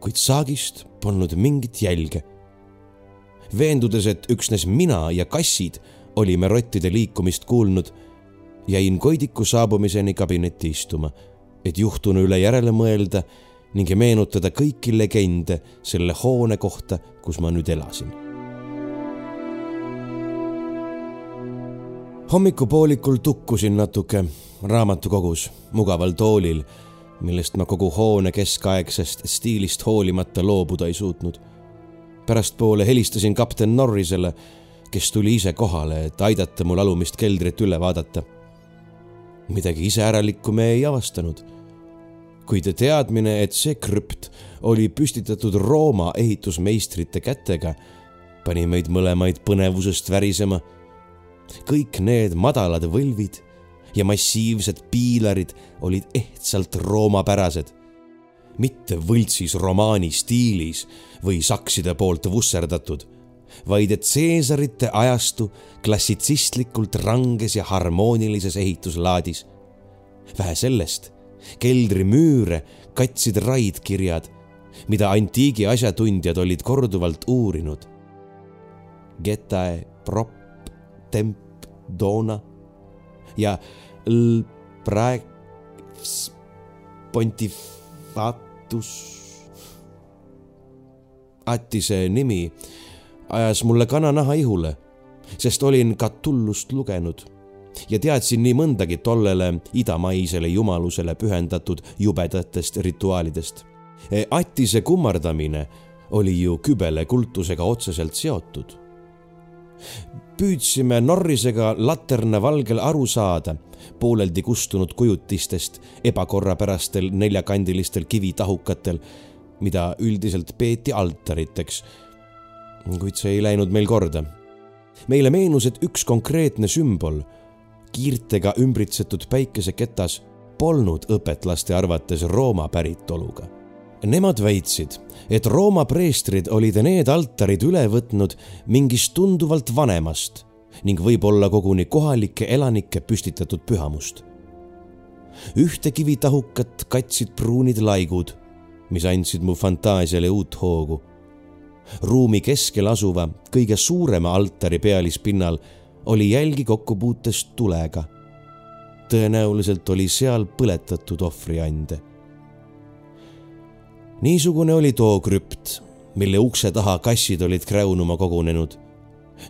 kuid saagist polnud mingit jälge. Veendudes, et üksnes mina ja kassid olime rottide liikumist kuulnud, jäin Koidiku saabumiseni kabinetti istuma, et juhtunu üle järele mõelda ning meenutada kõiki legende selle hoone kohta, kus ma nüüd elasin hommikupoolikul tukkusin natuke raamatukogus mugaval toolil, millest ma kogu hoone keskaegsest stiilist hoolimata loobuda ei suutnud. Pärastpoole helistasin kapten Norrisele, kes tuli ise kohale, et aidata mul alumist keldrit üle vaadata. midagi iseäralikku me ei avastanud. kuid teadmine, et see krüpt oli püstitatud Rooma ehitusmeistrite kätega, pani meid mõlemaid põnevusest värisema kõik need madalad võlvid ja massiivsed piilarid olid ehtsalt roomapärased, mitte võltsis romaani stiilis või sakside poolt vusserdatud, vaid et Caesarite ajastu klassitsistlikult ranges ja harmoonilises ehituslaadis. vähe sellest, keldri müüre katsid raidkirjad, mida antiigi asjatundjad olid korduvalt uurinud. Getae prop temp dona ja l praex pontifatus. Attise nimi ajas mulle kananaha ihule, sest olin Catullust lugenud ja teadsin nii mõndagi tollele idamaisele jumalusele pühendatud jubedatest rituaalidest. Attise kummardamine oli ju kübele kultusega otseselt seotud püüdsime Norrisega laterna valgel aru saada pooleldi kustunud kujutistest ebakorrapärastel neljakandilistel kivitahukatel, mida üldiselt peeti altariteks. kuid see ei läinud meil korda. meile meenus, et üks konkreetne sümbol, kiirtega ümbritsetud päikeseketas, polnud õpetlaste arvates Rooma päritoluga Nemad väitsid, et Rooma preestrid olid need altarid üle võtnud mingist tunduvalt vanemast ning võib-olla koguni kohalike elanike püstitatud pühamust. ühte kivitahukat katsid pruunid laigud, mis andsid mu fantaasiale uut hoogu. ruumi keskel asuva kõige suurema altari pealispinnal oli jälgi kokkupuutest tulega. tõenäoliselt oli seal põletatud ohvriande niisugune oli too krüpt, mille ukse taha kassid olid kräunuma kogunenud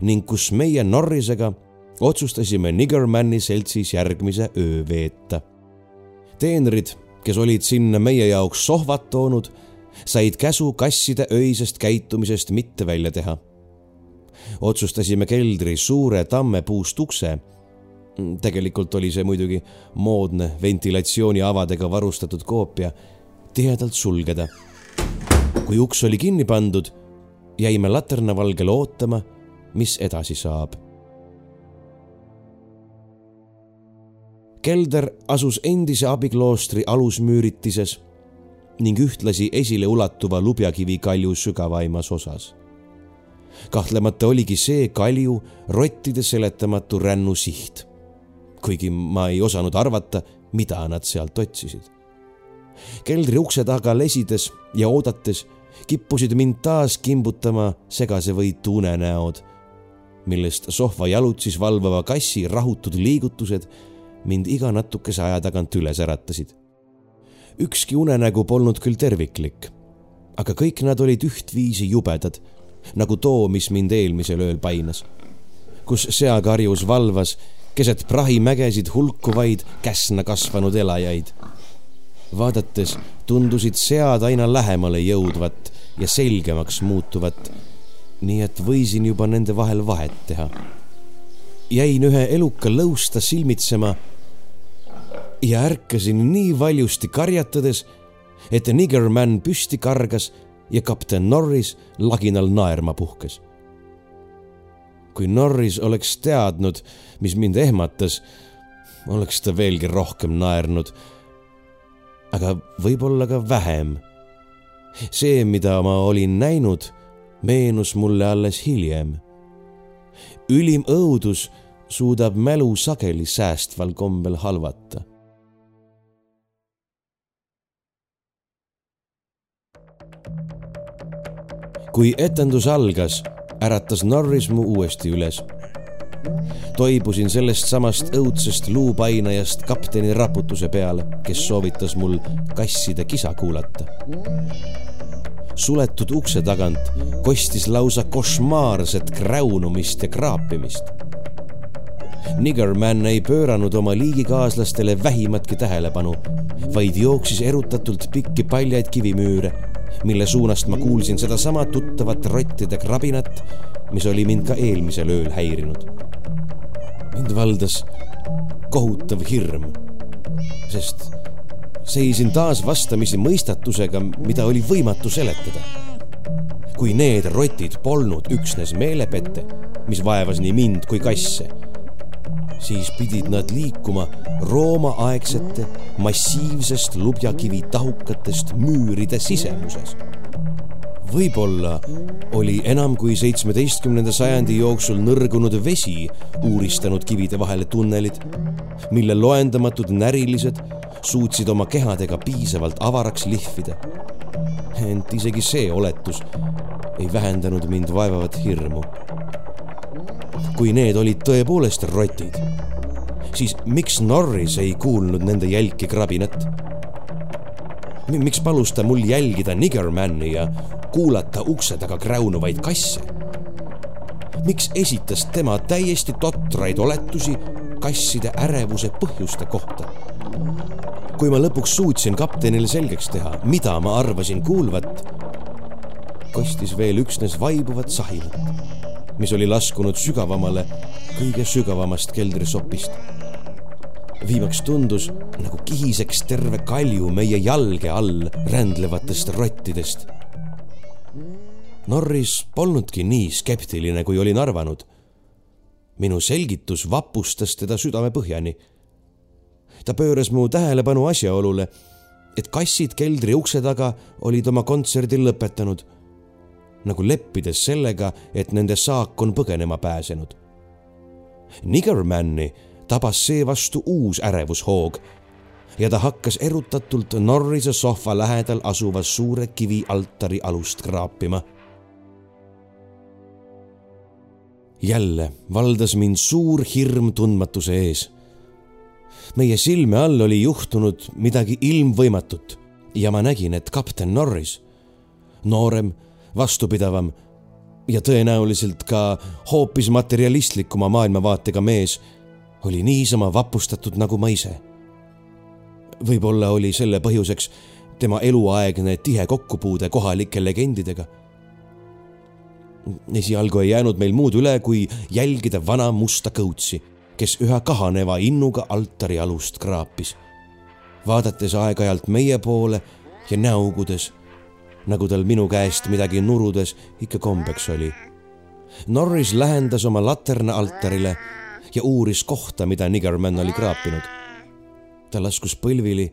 ning kus meie Norrisega otsustasime Niggermanni seltsis järgmise öö veeta. teenrid, kes olid sinna meie jaoks sohvad toonud, said käsu kasside öisest käitumisest mitte välja teha. otsustasime keldri suure tammepuust ukse tegelikult oli see muidugi moodne ventilatsiooniavadega varustatud koopia tihedalt sulgeda. kui uks oli kinni pandud, jäime laternavalgel ootama, mis edasi saab. kelder asus endise abikloostri alusmüüritises ning ühtlasi esileulatuva lubjakivi kalju sügavaimas osas. kahtlemata oligi see kalju rottide seletamatu rännu siht. kuigi ma ei osanud arvata, mida nad sealt otsisid. keldri ukse taga lesides ja oodates kippusid mind taas kimbutama segasevõitu unenäod, millest sohva jalutsis valvava kassi rahutud liigutused mind iga natukese aja tagant üles äratasid. ükski unenägu polnud küll terviklik, aga kõik nad olid ühtviisi jubedad, nagu too, mis mind eelmisel ööl painas, kus seakarjus valvas keset prahimägesid hulkuvaid käsna kasvanud elajaid. vaadates tundusid sead aina lähemale jõudvat ja selgemaks muutuvat, nii et võisin juba nende vahel vahet teha. jäin ühe eluka lõusta silmitsema ja ärkasin nii valjusti karjatades, et Niggerman püsti kargas ja kapten Norris laginal naerma puhkes. kui Norris oleks teadnud, mis mind ehmatas, oleks ta veelgi rohkem naernud. aga võib-olla ka vähem. see, mida ma olin näinud, meenus mulle alles hiljem. ülim õudus suudab mälu sageli säästval kombel halvata kui etendus algas, äratas Norris mu uuesti üles. toibusin sellest samast õudsest luupainajast kapteni raputuse peale, kes soovitas mul kasside kisa kuulata. Suletud ukse tagant kostis lausa košmaarset kräunumist ja kraapimist. Niggerman ei pööranud oma liigikaaslastele vähimatki tähelepanu, vaid jooksis erutatult pikki paljaid kivimüüre mille suunast ma kuulsin sedasama tuttavat rottide krabinat, mis oli mind ka eelmisel ööl häirinud. mind valdas kohutav hirm, sest seisin taas vastamisi mõistatusega, mida oli võimatu seletada. kui need rotid polnud üksnes meelepette, mis vaevas nii mind kui kasse siis pidid nad liikuma Rooma-aegsete massiivsest lubjakivi tahukatest müüride sisemuses. võib-olla oli enam kui seitsmeteistkümnenda sajandi jooksul nõrgunud vesi uuristanud kivide vahele tunnelid, mille loendamatud närilised suutsid oma kehadega piisavalt avaraks lihvida. ent isegi see oletus ei vähendanud mind vaevavat hirmu kui need olid tõepoolest rotid, siis miks Norris ei kuulnud nende jälki krabinat? miks palus ta mul jälgida Niggermanni ja kuulata ukse taga kräunuvaid kasse? miks esitas tema täiesti totraid oletusi kasside ärevuse põhjuste kohta? Kui ma lõpuks suutsin kaptenile selgeks teha, mida ma arvasin kuulvat, kostis veel üksnes vaibuvat sahinat mis oli laskunud sügavamale kõige sügavamast keldrisopist. viimaks tundus nagu kihiseks terve kalju meie jalge all rändlevatest rottidest. Norris polnudki nii skeptiline, kui olin arvanud. minu selgitus vapustas teda südamepõhjani. Ta pööras mu tähelepanu asjaolule, et kassid keldri ukse taga olid oma kontserdi lõpetanud nagu leppides sellega, et nende saak on põgenema pääsenud. Niggermanni tabas seevastu uus ärevushoog ja ta hakkas erutatult Norrise sohva lähedal asuva suure kivialtari alust kraapima. jälle valdas mind suur hirm tundmatuse ees. Meie silme all oli juhtunud midagi ilmvõimatut ja ma nägin, et kapten Norris, noorem vastupidavam ja tõenäoliselt ka hoopis materialistlikuma maailmavaatega mees oli niisama vapustatud nagu ma ise. võib-olla oli selle põhjuseks tema eluaegne tihe kokkupuude kohalike legendidega. esialgu ei jäänud meil muud üle, kui jälgida vana musta kõutsi, kes üha kahaneva innuga altari alust kraapis, vaadates aeg-ajalt meie poole ja näugudes nagu tal minu käest midagi nurudes ikka kombeks oli. Norris lähendas oma laterna altarile ja uuris kohta, mida Niggerman oli kraapinud. ta laskus põlvili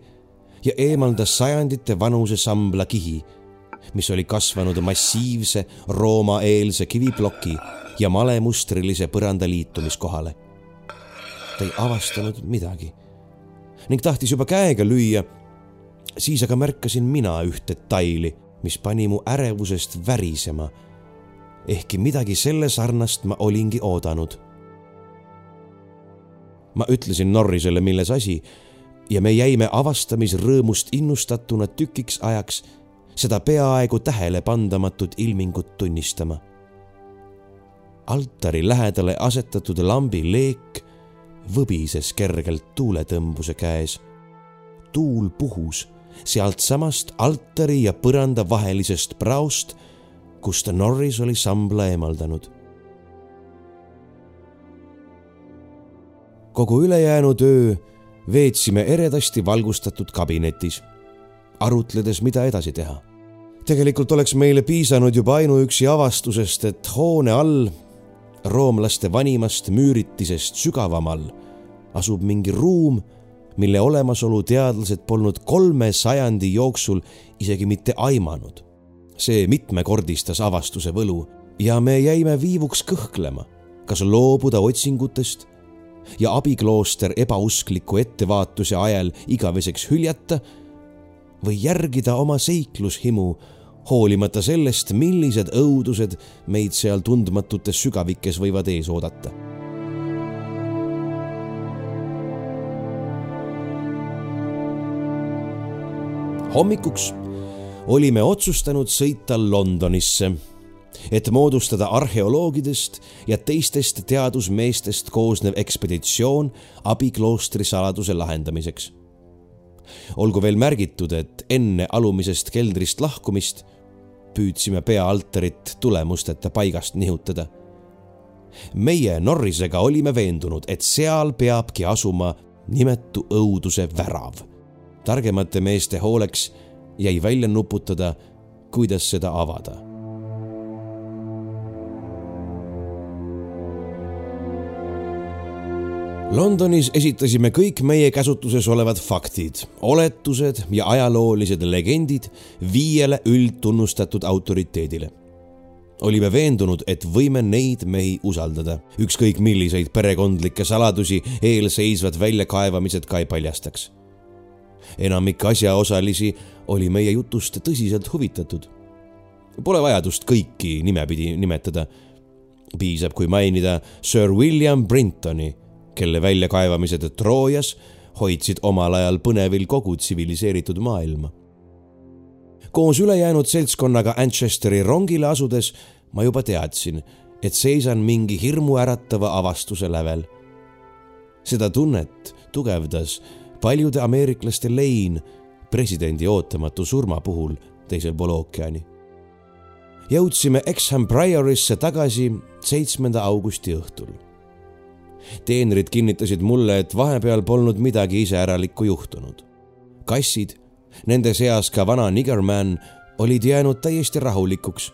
ja eemaldas sajandite vanuse sambla kihi, mis oli kasvanud massiivse Rooma-eelse kiviploki ja malemustrilise põranda liitumiskohale. Ta ei avastanud midagi ning tahtis juba käega lüüa. siis aga märkasin mina üht detaili, mis pani mu ärevusest värisema. ehkki midagi selle sarnast ma olingi oodanud. ma ütlesin Norrisele, milles asi ja me jäime avastamisrõõmust innustatuna tükiks ajaks seda peaaegu tähelepandamatut ilmingut tunnistama. altari lähedale asetatud lambi leek võbises kergelt tuuletõmbuse käes. tuul puhus sealtsamast altari ja põranda vahelisest praost, kust Norris oli sambla eemaldanud. kogu ülejäänud öö veetsime eredasti valgustatud kabinetis, arutledes, mida edasi teha. tegelikult oleks meile piisanud juba ainuüksi avastusest, et hoone all roomlaste vanimast müüritisest sügavamal asub mingi ruum, mille olemasolu teadlased polnud kolme sajandi jooksul isegi mitte aimanud. see mitmekordistas avastuse võlu ja me jäime viivuks kõhklema, kas loobuda otsingutest ja abiklooster ebauskliku ettevaatuse ajal igaveseks hüljata või järgida oma seiklushimu hoolimata sellest, millised õudused meid seal tundmatutes sügavikes võivad ees oodata. hommikuks olime otsustanud sõita Londonisse, et moodustada arheoloogidest ja teistest teadusmeestest koosnev ekspeditsioon abikloostri saladuse lahendamiseks olgu veel märgitud, et enne alumisest keldrist lahkumist püüdsime peaaltarit tulemusteta paigast nihutada. meie Norrisega olime veendunud, et seal peabki asuma nimetu õuduse värav. targemate meeste hooleks jäi välja nuputada, kuidas seda avada Londonis esitasime kõik meie käsutuses olevad faktid, oletused ja ajaloolised legendid viiele üldtunnustatud autoriteedile. olime veendunud, et võime neid mehi usaldada, ükskõik milliseid perekondlikke saladusi eelseisvad väljakaevamised ka ei paljastaks. enamik asjaosalisi oli meie jutust tõsiselt huvitatud. Pole vajadust kõiki nimepidi nimetada. piisab, kui mainida Sir William Brintoni kelle väljakaevamised Troojas hoidsid omal ajal põnevil kogu tsiviliseeritud maailma. koos ülejäänud seltskonnaga Manchesteri rongile asudes ma juba teadsin, et seisan mingi hirmuäratava avastuse lävel. seda tunnet tugevdas paljude ameeriklaste lein presidendi ootamatu surma puhul teisel pool ookeani. jõudsime Exham Priorisse tagasi seitsmenda augusti õhtul teenrid kinnitasid mulle, et vahepeal polnud midagi iseäralikku juhtunud. kassid, nende seas ka vana Niggerman, olid jäänud täiesti rahulikuks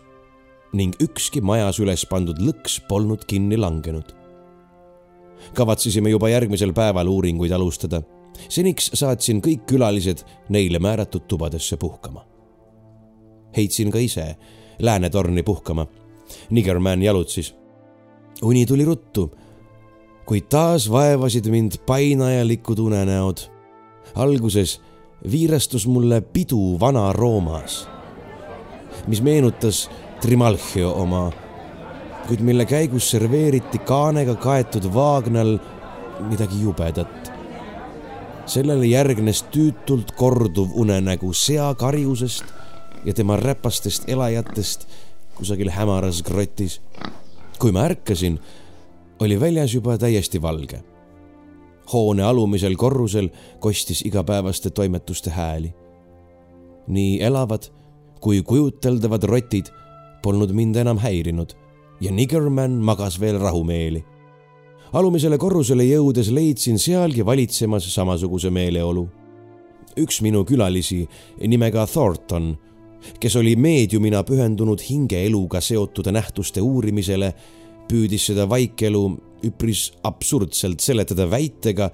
ning ükski majas üles pandud lõks polnud kinni langenud. kavatsesime juba järgmisel päeval uuringuid alustada. seniks saatsin kõik külalised neile määratud tubadesse puhkama. heitsin ka ise läänetorni puhkama. Niggerman jalutsis. uni tuli ruttu kuid taas vaevasid mind painajalikud unenäod. alguses viirastus mulle pidu Vana-Roomas, mis meenutas Trimalchio oma, kuid mille käigus serveeriti kaanega kaetud vaagnal midagi jubedat. sellele järgnes tüütult korduv unenägu seakarjusest ja tema räpastest elajatest kusagil hämaras grotis. kui ma ärkasin oli väljas juba täiesti valge. hoone alumisel korrusel kostis igapäevaste toimetuste hääli. nii elavad kui kujuteldavad rotid polnud mind enam häirinud ja Niggerman magas veel rahumeeli. alumisele korrusele jõudes leidsin sealgi valitsemas samasuguse meeleolu. üks minu külalisi nimega Thornton, kes oli meediumina pühendunud hingeeluga seotud nähtuste uurimisele püüdis seda vaikelu üpris absurdselt seletada väitega,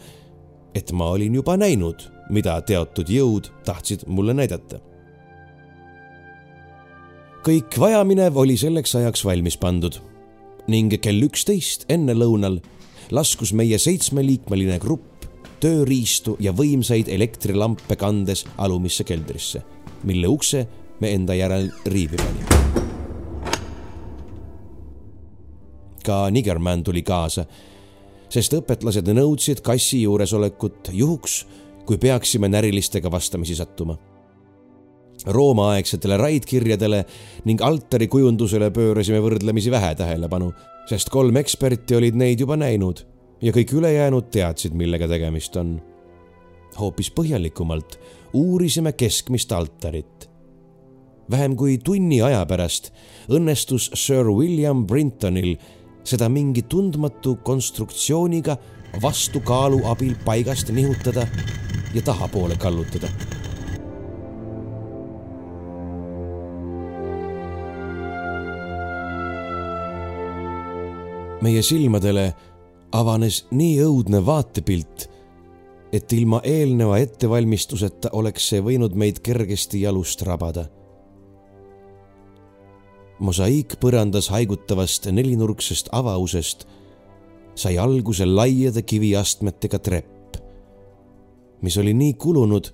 et ma olin juba näinud mida teatud jõud tahtsid mulle näidata. kõik vajaminev oli selleks ajaks valmis pandud ning kell üksteist ennelõunal laskus meie seitsmeliikmeline grupp tööriistu ja võimsaid elektrilampe kandes alumisse keldrisse, mille ukse me enda järel riivi panime. Ka Nigerman tuli kaasa, sest õpetlased nõudsid kassi juuresolekut juhuks, kui peaksime närilistega vastamisi sattuma. Rooma-aegsetele raidkirjadele ning altari kujundusele pöörasime võrdlemisi vähe tähelepanu, sest kolm eksperti olid neid juba näinud ja kõik ülejäänud teadsid, millega tegemist on. hoopis põhjalikumalt uurisime keskmist altarit. vähem kui tunni aja pärast õnnestus Sir William Brintonil seda mingi tundmatu konstruktsiooniga vastukaalu abil paigast nihutada ja tahapoole kallutada. meie silmadele avanes nii õudne vaatepilt, et ilma eelneva ettevalmistuseta oleks see võinud meid kergesti jalust rabada. Mosaiik põrandas haigutavast nelinurksest avausest sai alguse laiade kiviastmetega trepp, mis oli nii kulunud,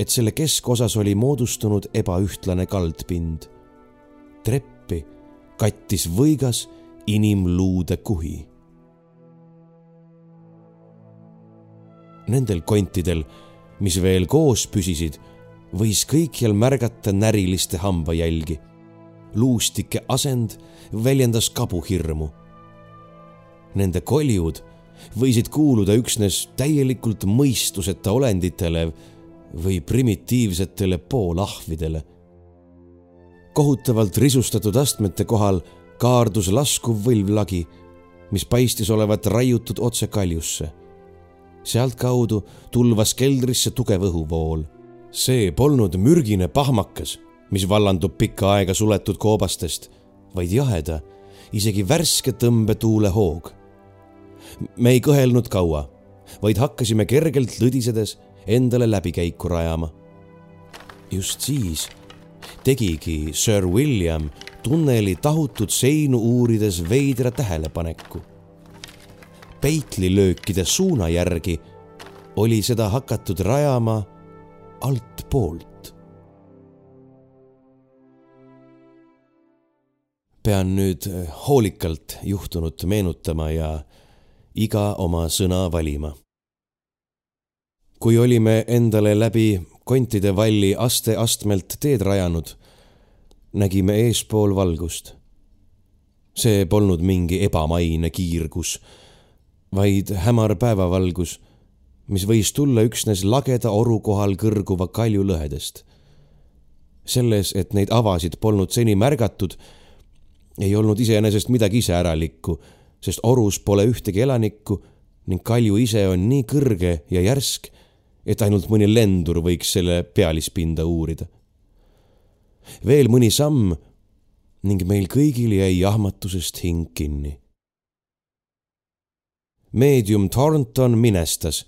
et selle keskosas oli moodustunud ebaühtlane kaldpind. treppi kattis võigas inimluude kuhi Nendel kontidel, mis veel koos püsisid, võis kõikjal märgata näriliste hambajälgi. Luustike asend väljendas kabuhirmu. Nende koljud võisid kuuluda üksnes täielikult mõistuseta olenditele või primitiivsetele poolahvidele. kohutavalt risustatud astmete kohal kaardus laskuv võlvlagi, mis paistis olevat raiutud otse kaljusse sealtkaudu tulvas keldrisse tugev õhuvool. see polnud mürgine pahmakas, mis vallandub pikka aega suletud koobastest, vaid jaheda, isegi värske tõmbetuule hoog. me ei kõhelnud kaua, vaid hakkasime kergelt lõdisedes endale läbikäiku rajama. just siis tegigi Sir William tunneli tahutud seinu uurides veidra tähelepaneku peitlilöökide suuna järgi oli seda hakatud rajama altpoolt. Pean nüüd hoolikalt juhtunut meenutama ja iga oma sõna valima. kui olime endale läbi kontide valli aste-astmelt teed rajanud, nägime eespool valgust. see polnud mingi ebamaine kiirgus vaid hämar päevavalgus, mis võis tulla üksnes lageda oru kohal kõrguva kalju lõhedest. selles, et neid avasid polnud seni märgatud, ei olnud iseenesest midagi iseäralikku, sest orus pole ühtegi elanikku ning kalju ise on nii kõrge ja järsk, et ainult mõni lendur võiks selle pealispinda uurida. veel mõni samm ning meil kõigil jäi jahmatusest hing kinni meedium Thornton minestas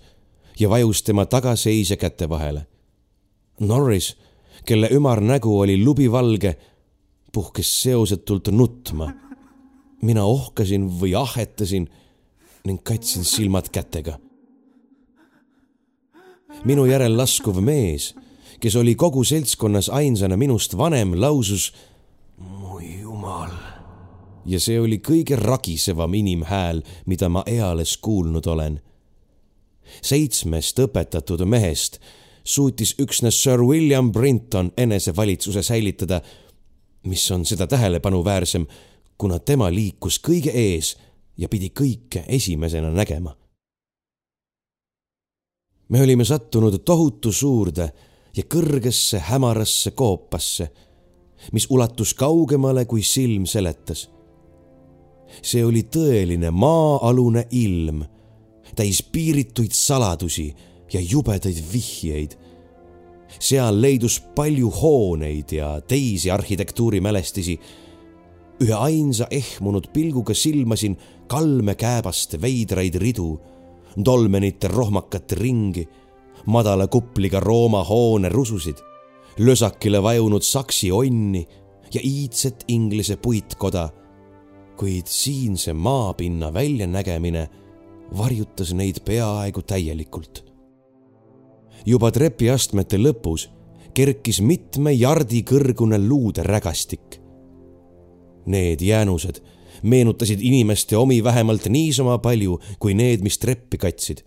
ja vajus tema tagaseisja käte vahele. Norris, kelle ümar nägu oli lubivalge, puhkes seosetult nutma. mina ohkasin või ahetasin ning katsin silmad kätega. minu järel laskuv mees, kes oli kogu seltskonnas ainsana minust vanem, lausus. mu jumal ja see oli kõige ragisevam inimhääl, mida ma eales kuulnud olen. seitsmest õpetatud mehest suutis üksnes Sir William Brinton enesevalitsuse säilitada, mis on seda tähelepanuväärsem, kuna tema liikus kõige ees ja pidi kõike esimesena nägema. me olime sattunud tohutu suurde ja kõrgesse hämarasse koopasse, mis ulatus kaugemale, kui silm seletas see oli tõeline maa-alune ilm, täis piirituid saladusi ja jubedaid vihjeid. Seal leidus palju hooneid ja teisi arhitektuurimälestisi. ühe ainsa ehmunud pilguga silmasin kalmekääbaste veidraid ridu, dolmenite rohmakat ringi, madala kupliga Rooma hoone rususid, lösakile vajunud saksi onni ja iidset Inglise puitkoda. kuid siinse maapinna väljanägemine varjutas neid peaaegu täielikult. Juba trepiastmete lõpus kerkis mitme jardi kõrgune luuderägastik. Need jäänused meenutasid inimeste omi vähemalt niisama palju kui need, mis treppi katsid.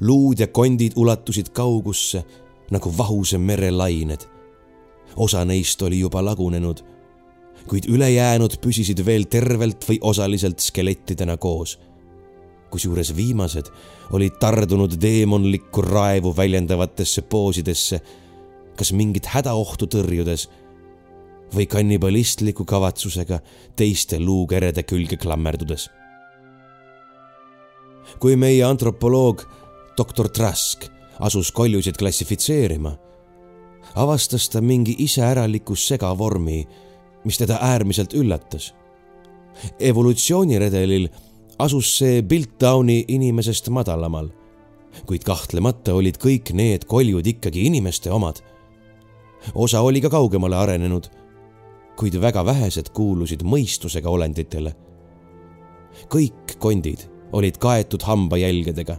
luud ja kondid ulatusid kaugusse nagu vahuse mere lained. osa neist oli juba lagunenud, kuid ülejäänud püsisid veel tervelt või osaliselt skelettidena koos. Kusjuures viimased olid tardunud teemonlikku raevu väljendavatesse poosidesse, kas mingit hädaohtu tõrjudes või kannibalistliku kavatsusega teiste luukerede külge klammerdudes. kui meie antropoloog doktor Trask asus koljusid klassifitseerima, avastas ta mingi iseäraliku segavormi, mis teda äärmiselt üllatas. evolutsiooniredelil asus see Piltdowni inimesest madalamal, kuid kahtlemata olid kõik need koljud ikkagi inimeste omad. osa oli ka kaugemale arenenud kuid väga vähesed kuulusid mõistusega olenditele. kõik kondid olid kaetud hambajälgedega,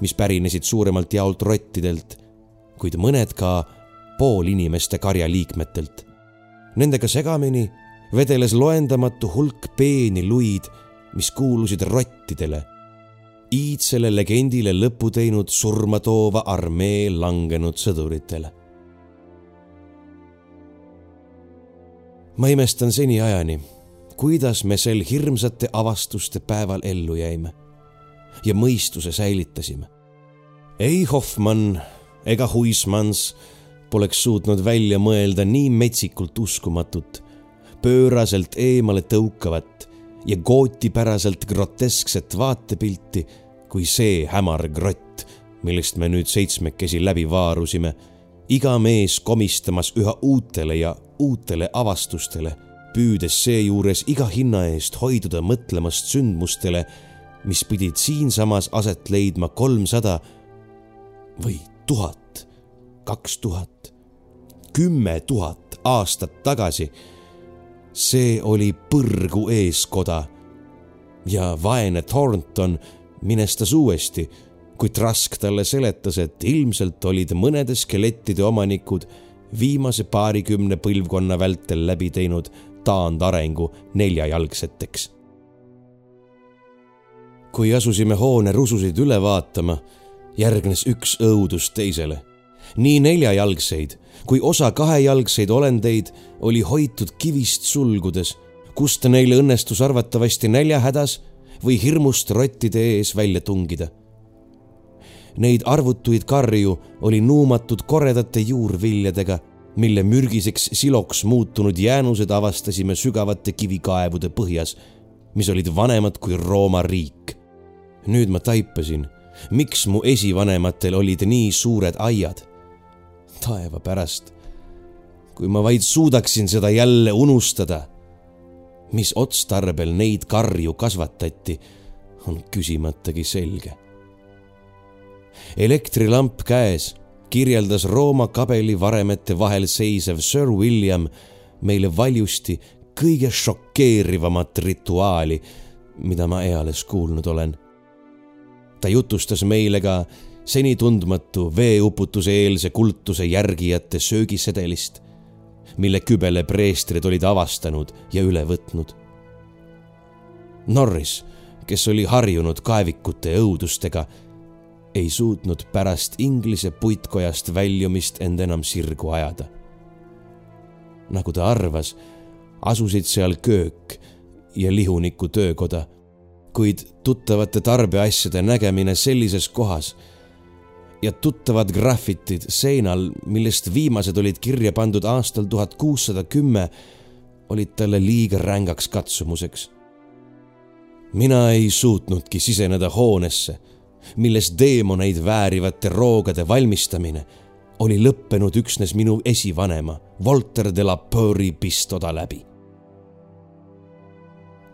mis pärinesid suuremalt jaolt rottidelt, kuid mõned ka poolinimeste karjaliikmetelt. Nendega segamini vedeles loendamatu hulk peeni luid, mis kuulusid rottidele, iidsele legendile lõpu teinud surma toova armee langenud sõduritele ma imestan seniajani, kuidas me sel hirmsate avastuste päeval ellu jäime ja mõistuse säilitasime. ei Hoffmann ega Huismans poleks suutnud välja mõelda nii metsikult uskumatut, pööraselt eemale tõukavat ja gootipäraselt groteskset vaatepilti kui see hämar grott, millest me nüüd seitsmekesi läbi vaarusime, iga mees komistamas üha uutele ja uutele avastustele, püüdes seejuures iga hinna eest hoiduda mõtlemast sündmustele, mis pidid siinsamas aset leidma kolmsada või tuhat, kaks tuhat, kümme tuhat aastat tagasi. See oli põrgu eeskoda ja vaene Thornton minestas uuesti, kui Trask talle seletas, et ilmselt olid mõnede skelettide omanikud viimase paarikümne põlvkonna vältel läbi teinud taandarengu neljajalgseteks. kui asusime hoone rususid üle vaatama, järgnes üks õudus teisele. nii neljajalgseid kui osa kahejalgseid olendeid oli hoitud kivist sulgudes, kust neile õnnestus arvatavasti näljahädas või hirmust rottide ees välja tungida Neid arvutuid karju oli nuumatud koredate juurviljadega, mille mürgiseks siloks muutunud jäänused avastasime sügavate kivikaevude põhjas, mis olid vanemad kui Rooma riik. nüüd ma taipasin, miks mu esivanematel olid nii suured aiad. Taeva pärast, kui ma vaid suudaksin seda jälle unustada. mis otstarbel neid karju kasvatati, on küsimatagi selge elektrilamp käes kirjeldas Rooma kabelivaremete vahel seisev Sir William meile valjusti kõige šokeerivamat rituaali, mida ma eales kuulnud olen. ta jutustas meile ka seni tundmatu veeuputuse eelse kultuse järgijate söögisedelist, mille kübele preestrid olid avastanud ja üle võtnud. Norris, kes oli harjunud kaevikute õudustega ei suutnud pärast Inglise puitkojast väljumist end enam sirgu ajada. nagu ta arvas, asusid seal köök ja lihuniku töökoda, kuid tuttavate tarbeasjade nägemine sellises kohas ja tuttavad grafitid seinal, millest viimased olid kirja pandud aastal tuhat kuussada kümme, olid talle liiga rängaks katsumuseks. mina ei suutnudki siseneda hoonesse milles teemoneid väärivate roogade valmistamine oli lõppenud üksnes minu esivanema Walter de la Peuri pistoda läbi.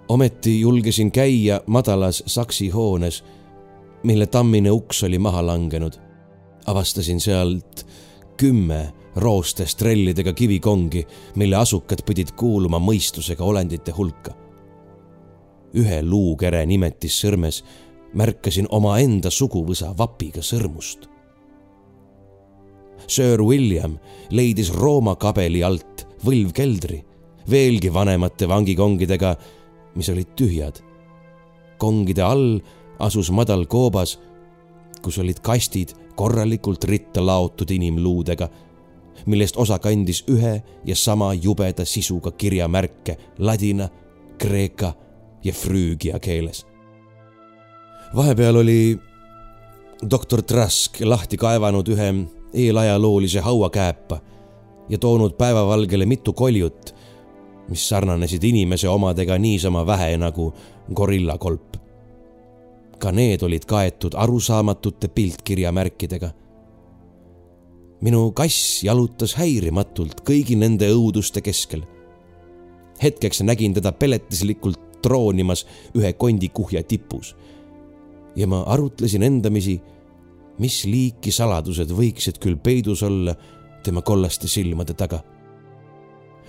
ometi julgesin käia madalas saksi hoones, mille tammine uks oli maha langenud. Avastasin sealt kümme roostes trellidega kivikongi, mille asukad pidid kuuluma mõistusega olendite hulka. ühe luukere nimetis sõrmes märkasin omaenda suguvõsa vapiga sõrmust. Sir William leidis Rooma kabeli alt võlvkeldri veelgi vanemate vangikongidega, mis olid tühjad. kongide all asus madal koobas, kus olid kastid korralikult ritta laotud inimluudega, millest osa kandis ühe ja sama jubeda sisuga kirjamärke ladina, kreeka ja früügia keeles. vahepeal oli doktor Trask lahti kaevanud ühe eelajaloolise hauakääpa ja toonud päevavalgele mitu koljut, mis sarnanesid inimese omadega niisama vähe nagu gorillakolp. Ka need olid kaetud arusaamatute piltkirjamärkidega. minu kass jalutas häirimatult kõigi nende õuduste keskel. hetkeks nägin teda peletislikult troonimas ühe kondikuhja tipus ja ma arutlesin endamisi, mis liiki saladused võiksid küll peidus olla tema kollaste silmade taga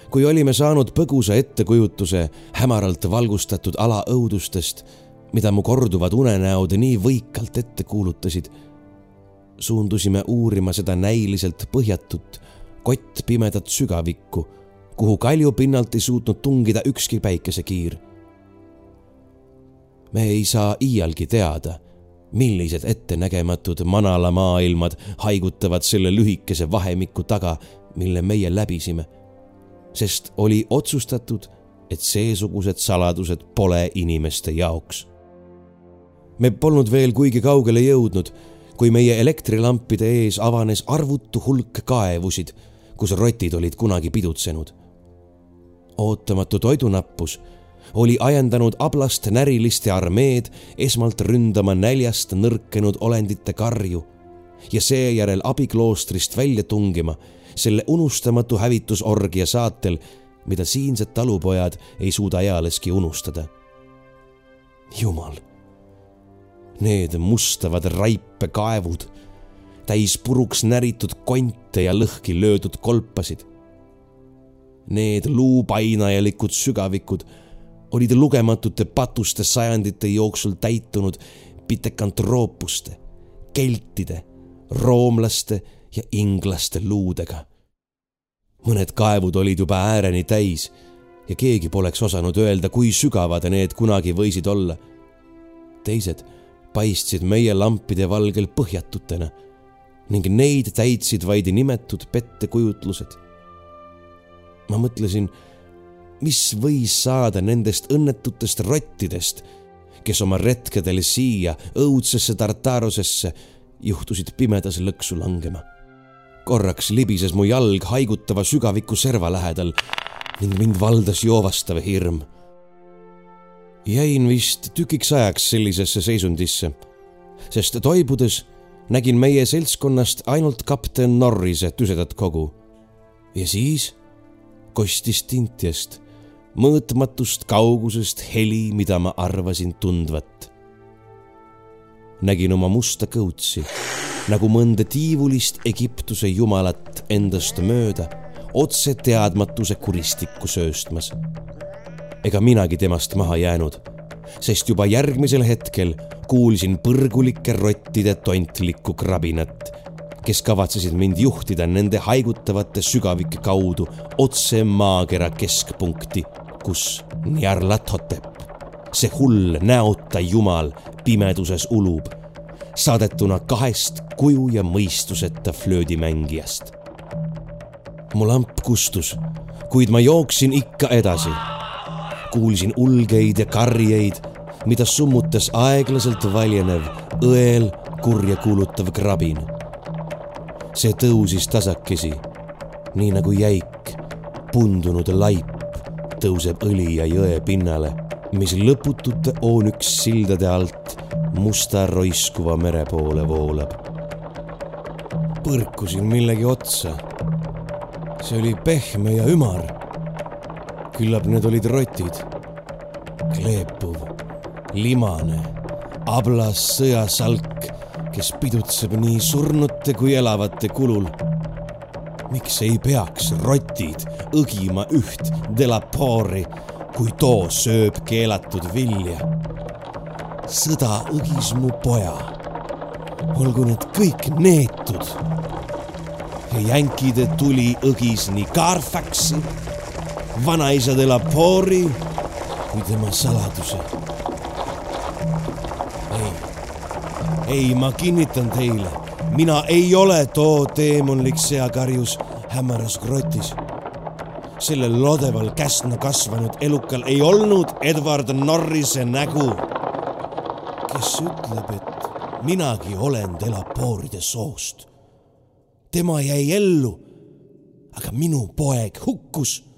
kui olime saanud põgusa ettekujutuse hämaralt valgustatud ala õudustest, mida mu korduvad unenäod nii võikalt ette kuulutasid, suundusime uurima seda näiliselt põhjatut, kottpimedat sügavikku, kuhu kalju pinnalt ei suutnud tungida ükski päikesekiir. me ei saa iialgi teada, millised ettenägematud manalamaailmad haigutavad selle lühikese vahemiku taga, mille meie läbisime sest oli otsustatud, et seesugused saladused pole inimeste jaoks. Me polnud veel kuigi kaugele jõudnud, kui meie elektrilampide ees avanes arvutu hulk kaevusid, kus rotid olid kunagi pidutsenud. ootamatu toidunappus oli ajendanud ablast näriliste armeed esmalt ründama näljast nõrkenud olendite karju ja seejärel abikloostrist välja tungima selle unustamatu hävitusorgia saatel, mida siinsed talupojad ei suuda ealeski unustada. jumal, need mustavad raipekaevud, täis puruks näritud konte ja lõhki löödud kolpasid. Need luupainajalikud sügavikud olid lugematute patuste sajandite jooksul täitunud pitekantroppuste, keltide, roomlaste ja inglaste luudega. mõned kaevud olid juba ääreni täis ja keegi poleks osanud öelda, kui sügavad need kunagi võisid olla. teised paistsid meie lampide valgel põhjatutena ning neid täitsid vaid nimetud pettekujutlused. ma mõtlesin, mis võis saada nendest õnnetutest rottidest, kes oma retkedel siia õudsesse Tartarosesse juhtusid pimedas lõksu langema korraks libises mu jalg haigutava sügaviku serva lähedal ning mind valdas joovastav hirm. Jäin vist tükiks ajaks sellisesse seisundisse, sest toibudes nägin meie seltskonnast ainult kapten Norrise tüsedat kogu. ja siis kostis tintjast, mõõtmatust kaugusest heli, mida ma arvasin tundvat. nägin oma musta kõutsi nagu mõnda tiivulist Egiptuse jumalat endast mööda, otse teadmatuse kuristikku sööstmas. Ega minagi temast maha jäänud, sest juba järgmisel hetkel kuulsin põrgulike rottide tontlikku krabinat, kes kavatsesid mind juhtida nende haigutavate sügavike kaudu otse maakera keskpunkti, kus Nyarlathotep, see hull näota jumal, pimeduses ulub saadetuna kahest kuju ja mõistuseta flöödimängijast. mu lamp kustus, kuid ma jooksin ikka edasi. Kuulsin ulgeid ja karjeid, mida summutas aeglaselt valjenev õel kurja kuulutav krabin. see tõusis tasakesi, nii nagu jäik, pundunud laip tõuseb Õlija jõe pinnale, mis lõputute oonüks sildade alt musta roiskuva mere poole voolab. põrkusin millegi otsa. see oli pehme ja ümar. Küllap need olid rotid. kleepuv, limane, ablas sõjasalk kes pidutseb nii surnute kui elavate kulul. miks ei peaks rotid õgima üht delapoori, kui too sööb keelatud vilja? sõda õgis mu poja. olgu need kõik neetud. ja jänkide tuli õgis nii Carfaxi, vanaisa delapoori kui tema saladuse ei, ma kinnitan teile, mina ei ole too teemonlik seakarjus hämaras grotis. sellel lodeval käsna kasvanud elukal ei olnud Edward Norrise nägu, kes ütleb, et minagi olen Delapooride soost. tema jäi ellu, aga minu poeg hukkus.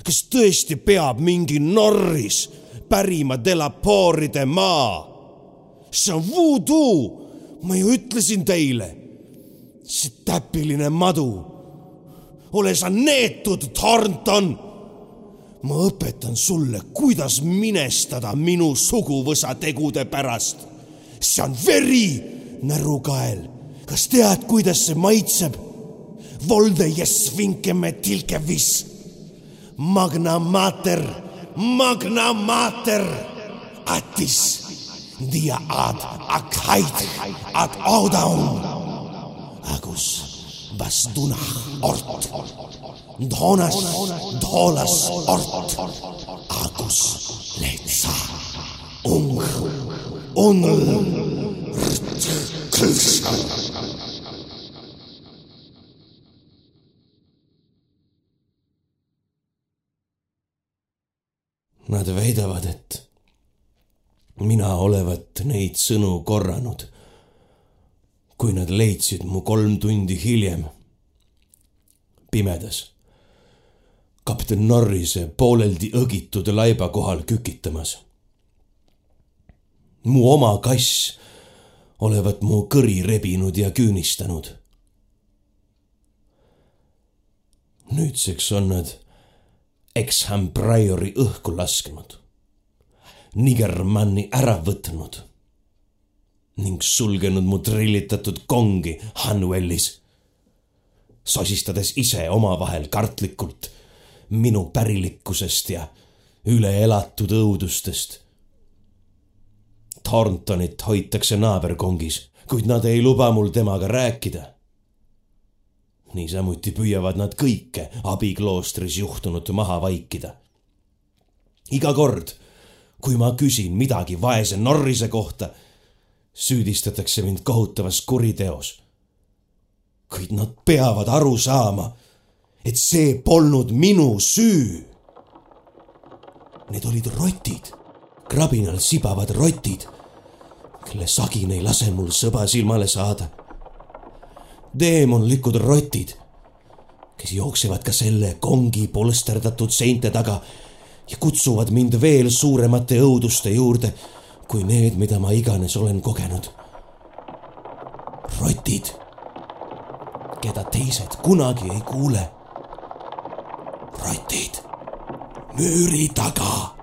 Kas tõesti peab mingi Norris pärima Delapooride maa? see on voodoo. ma ju ütlesin teile. see täpiline madu. ole sa neetud, Thornton. ma õpetan sulle, kuidas minestada minu suguvõsa tegude pärast. see on veri, närukael. kas tead, kuidas see maitseb? Volde jes vinkeme tilkevis. Magna mater, magna mater, atis dia ad akheit ad audaum. Agus was dunach ort. Donas dolas ort. Agus letsa ung un rt Nad väidavad, et mina olevat neid sõnu korranud, kui nad leidsid mu kolm tundi hiljem pimedas kapten Norrise pooleldi õgitud laiba kohal kükitamas. mu oma kass olevat mu kõri rebinud ja küünistanud. nüüdseks on nad Exham Priori õhku lasknud Nigermanni ära võtnud ning sulgenud mu trillitatud kongi Hanwellis, sosistades ise omavahel kartlikult minu pärilikkusest ja üleelatud õudustest. Thorntonit hoitakse naaberkongis, kuid nad ei luba mul temaga rääkida. Niisamuti püüavad nad kõike abikloostris juhtunut maha vaikida. iga kord kui ma küsin midagi vaese Norrise kohta, süüdistatakse mind kohutavas kuriteos. kuid nad peavad aru saama, et see polnud minu süü. Need olid rotid, krabinal sibavad rotid, kelle sagin ei lase mul sõba silmale saada. Teemonlikud rotid, kes jooksevad ka selle kongi polsterdatud seinte taga ja kutsuvad mind veel suuremate õuduste juurde kui need, mida ma iganes olen kogenud. rotid, keda teised kunagi ei kuule. rotid müüri taga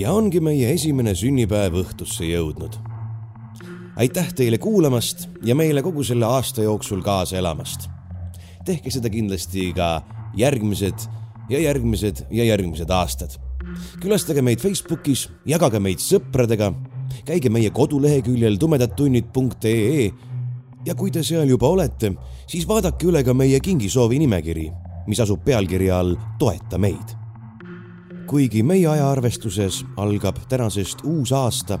ja ongi meie esimene sünnipäev õhtusse jõudnud. aitäh teile kuulamast ja meile kogu selle aasta jooksul kaasa elamast. tehke seda kindlasti ka järgmised ja järgmised ja järgmised aastad. külastage meid Facebookis, jagage meid sõpradega, käige meie koduleheküljel tumedadtunnid.ee ja kui te seal juba olete, siis vaadake üle ka meie kingisoovi nimekiri, mis asub pealkirja all Toeta meid kuigi meie ajaarvestuses algab tänasest uus aasta,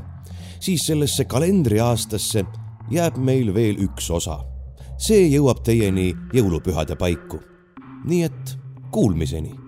siis sellesse kalendriaastasse jääb meil veel üks osa. see jõuab teieni jõulupühade paiku. nii et kuulmiseni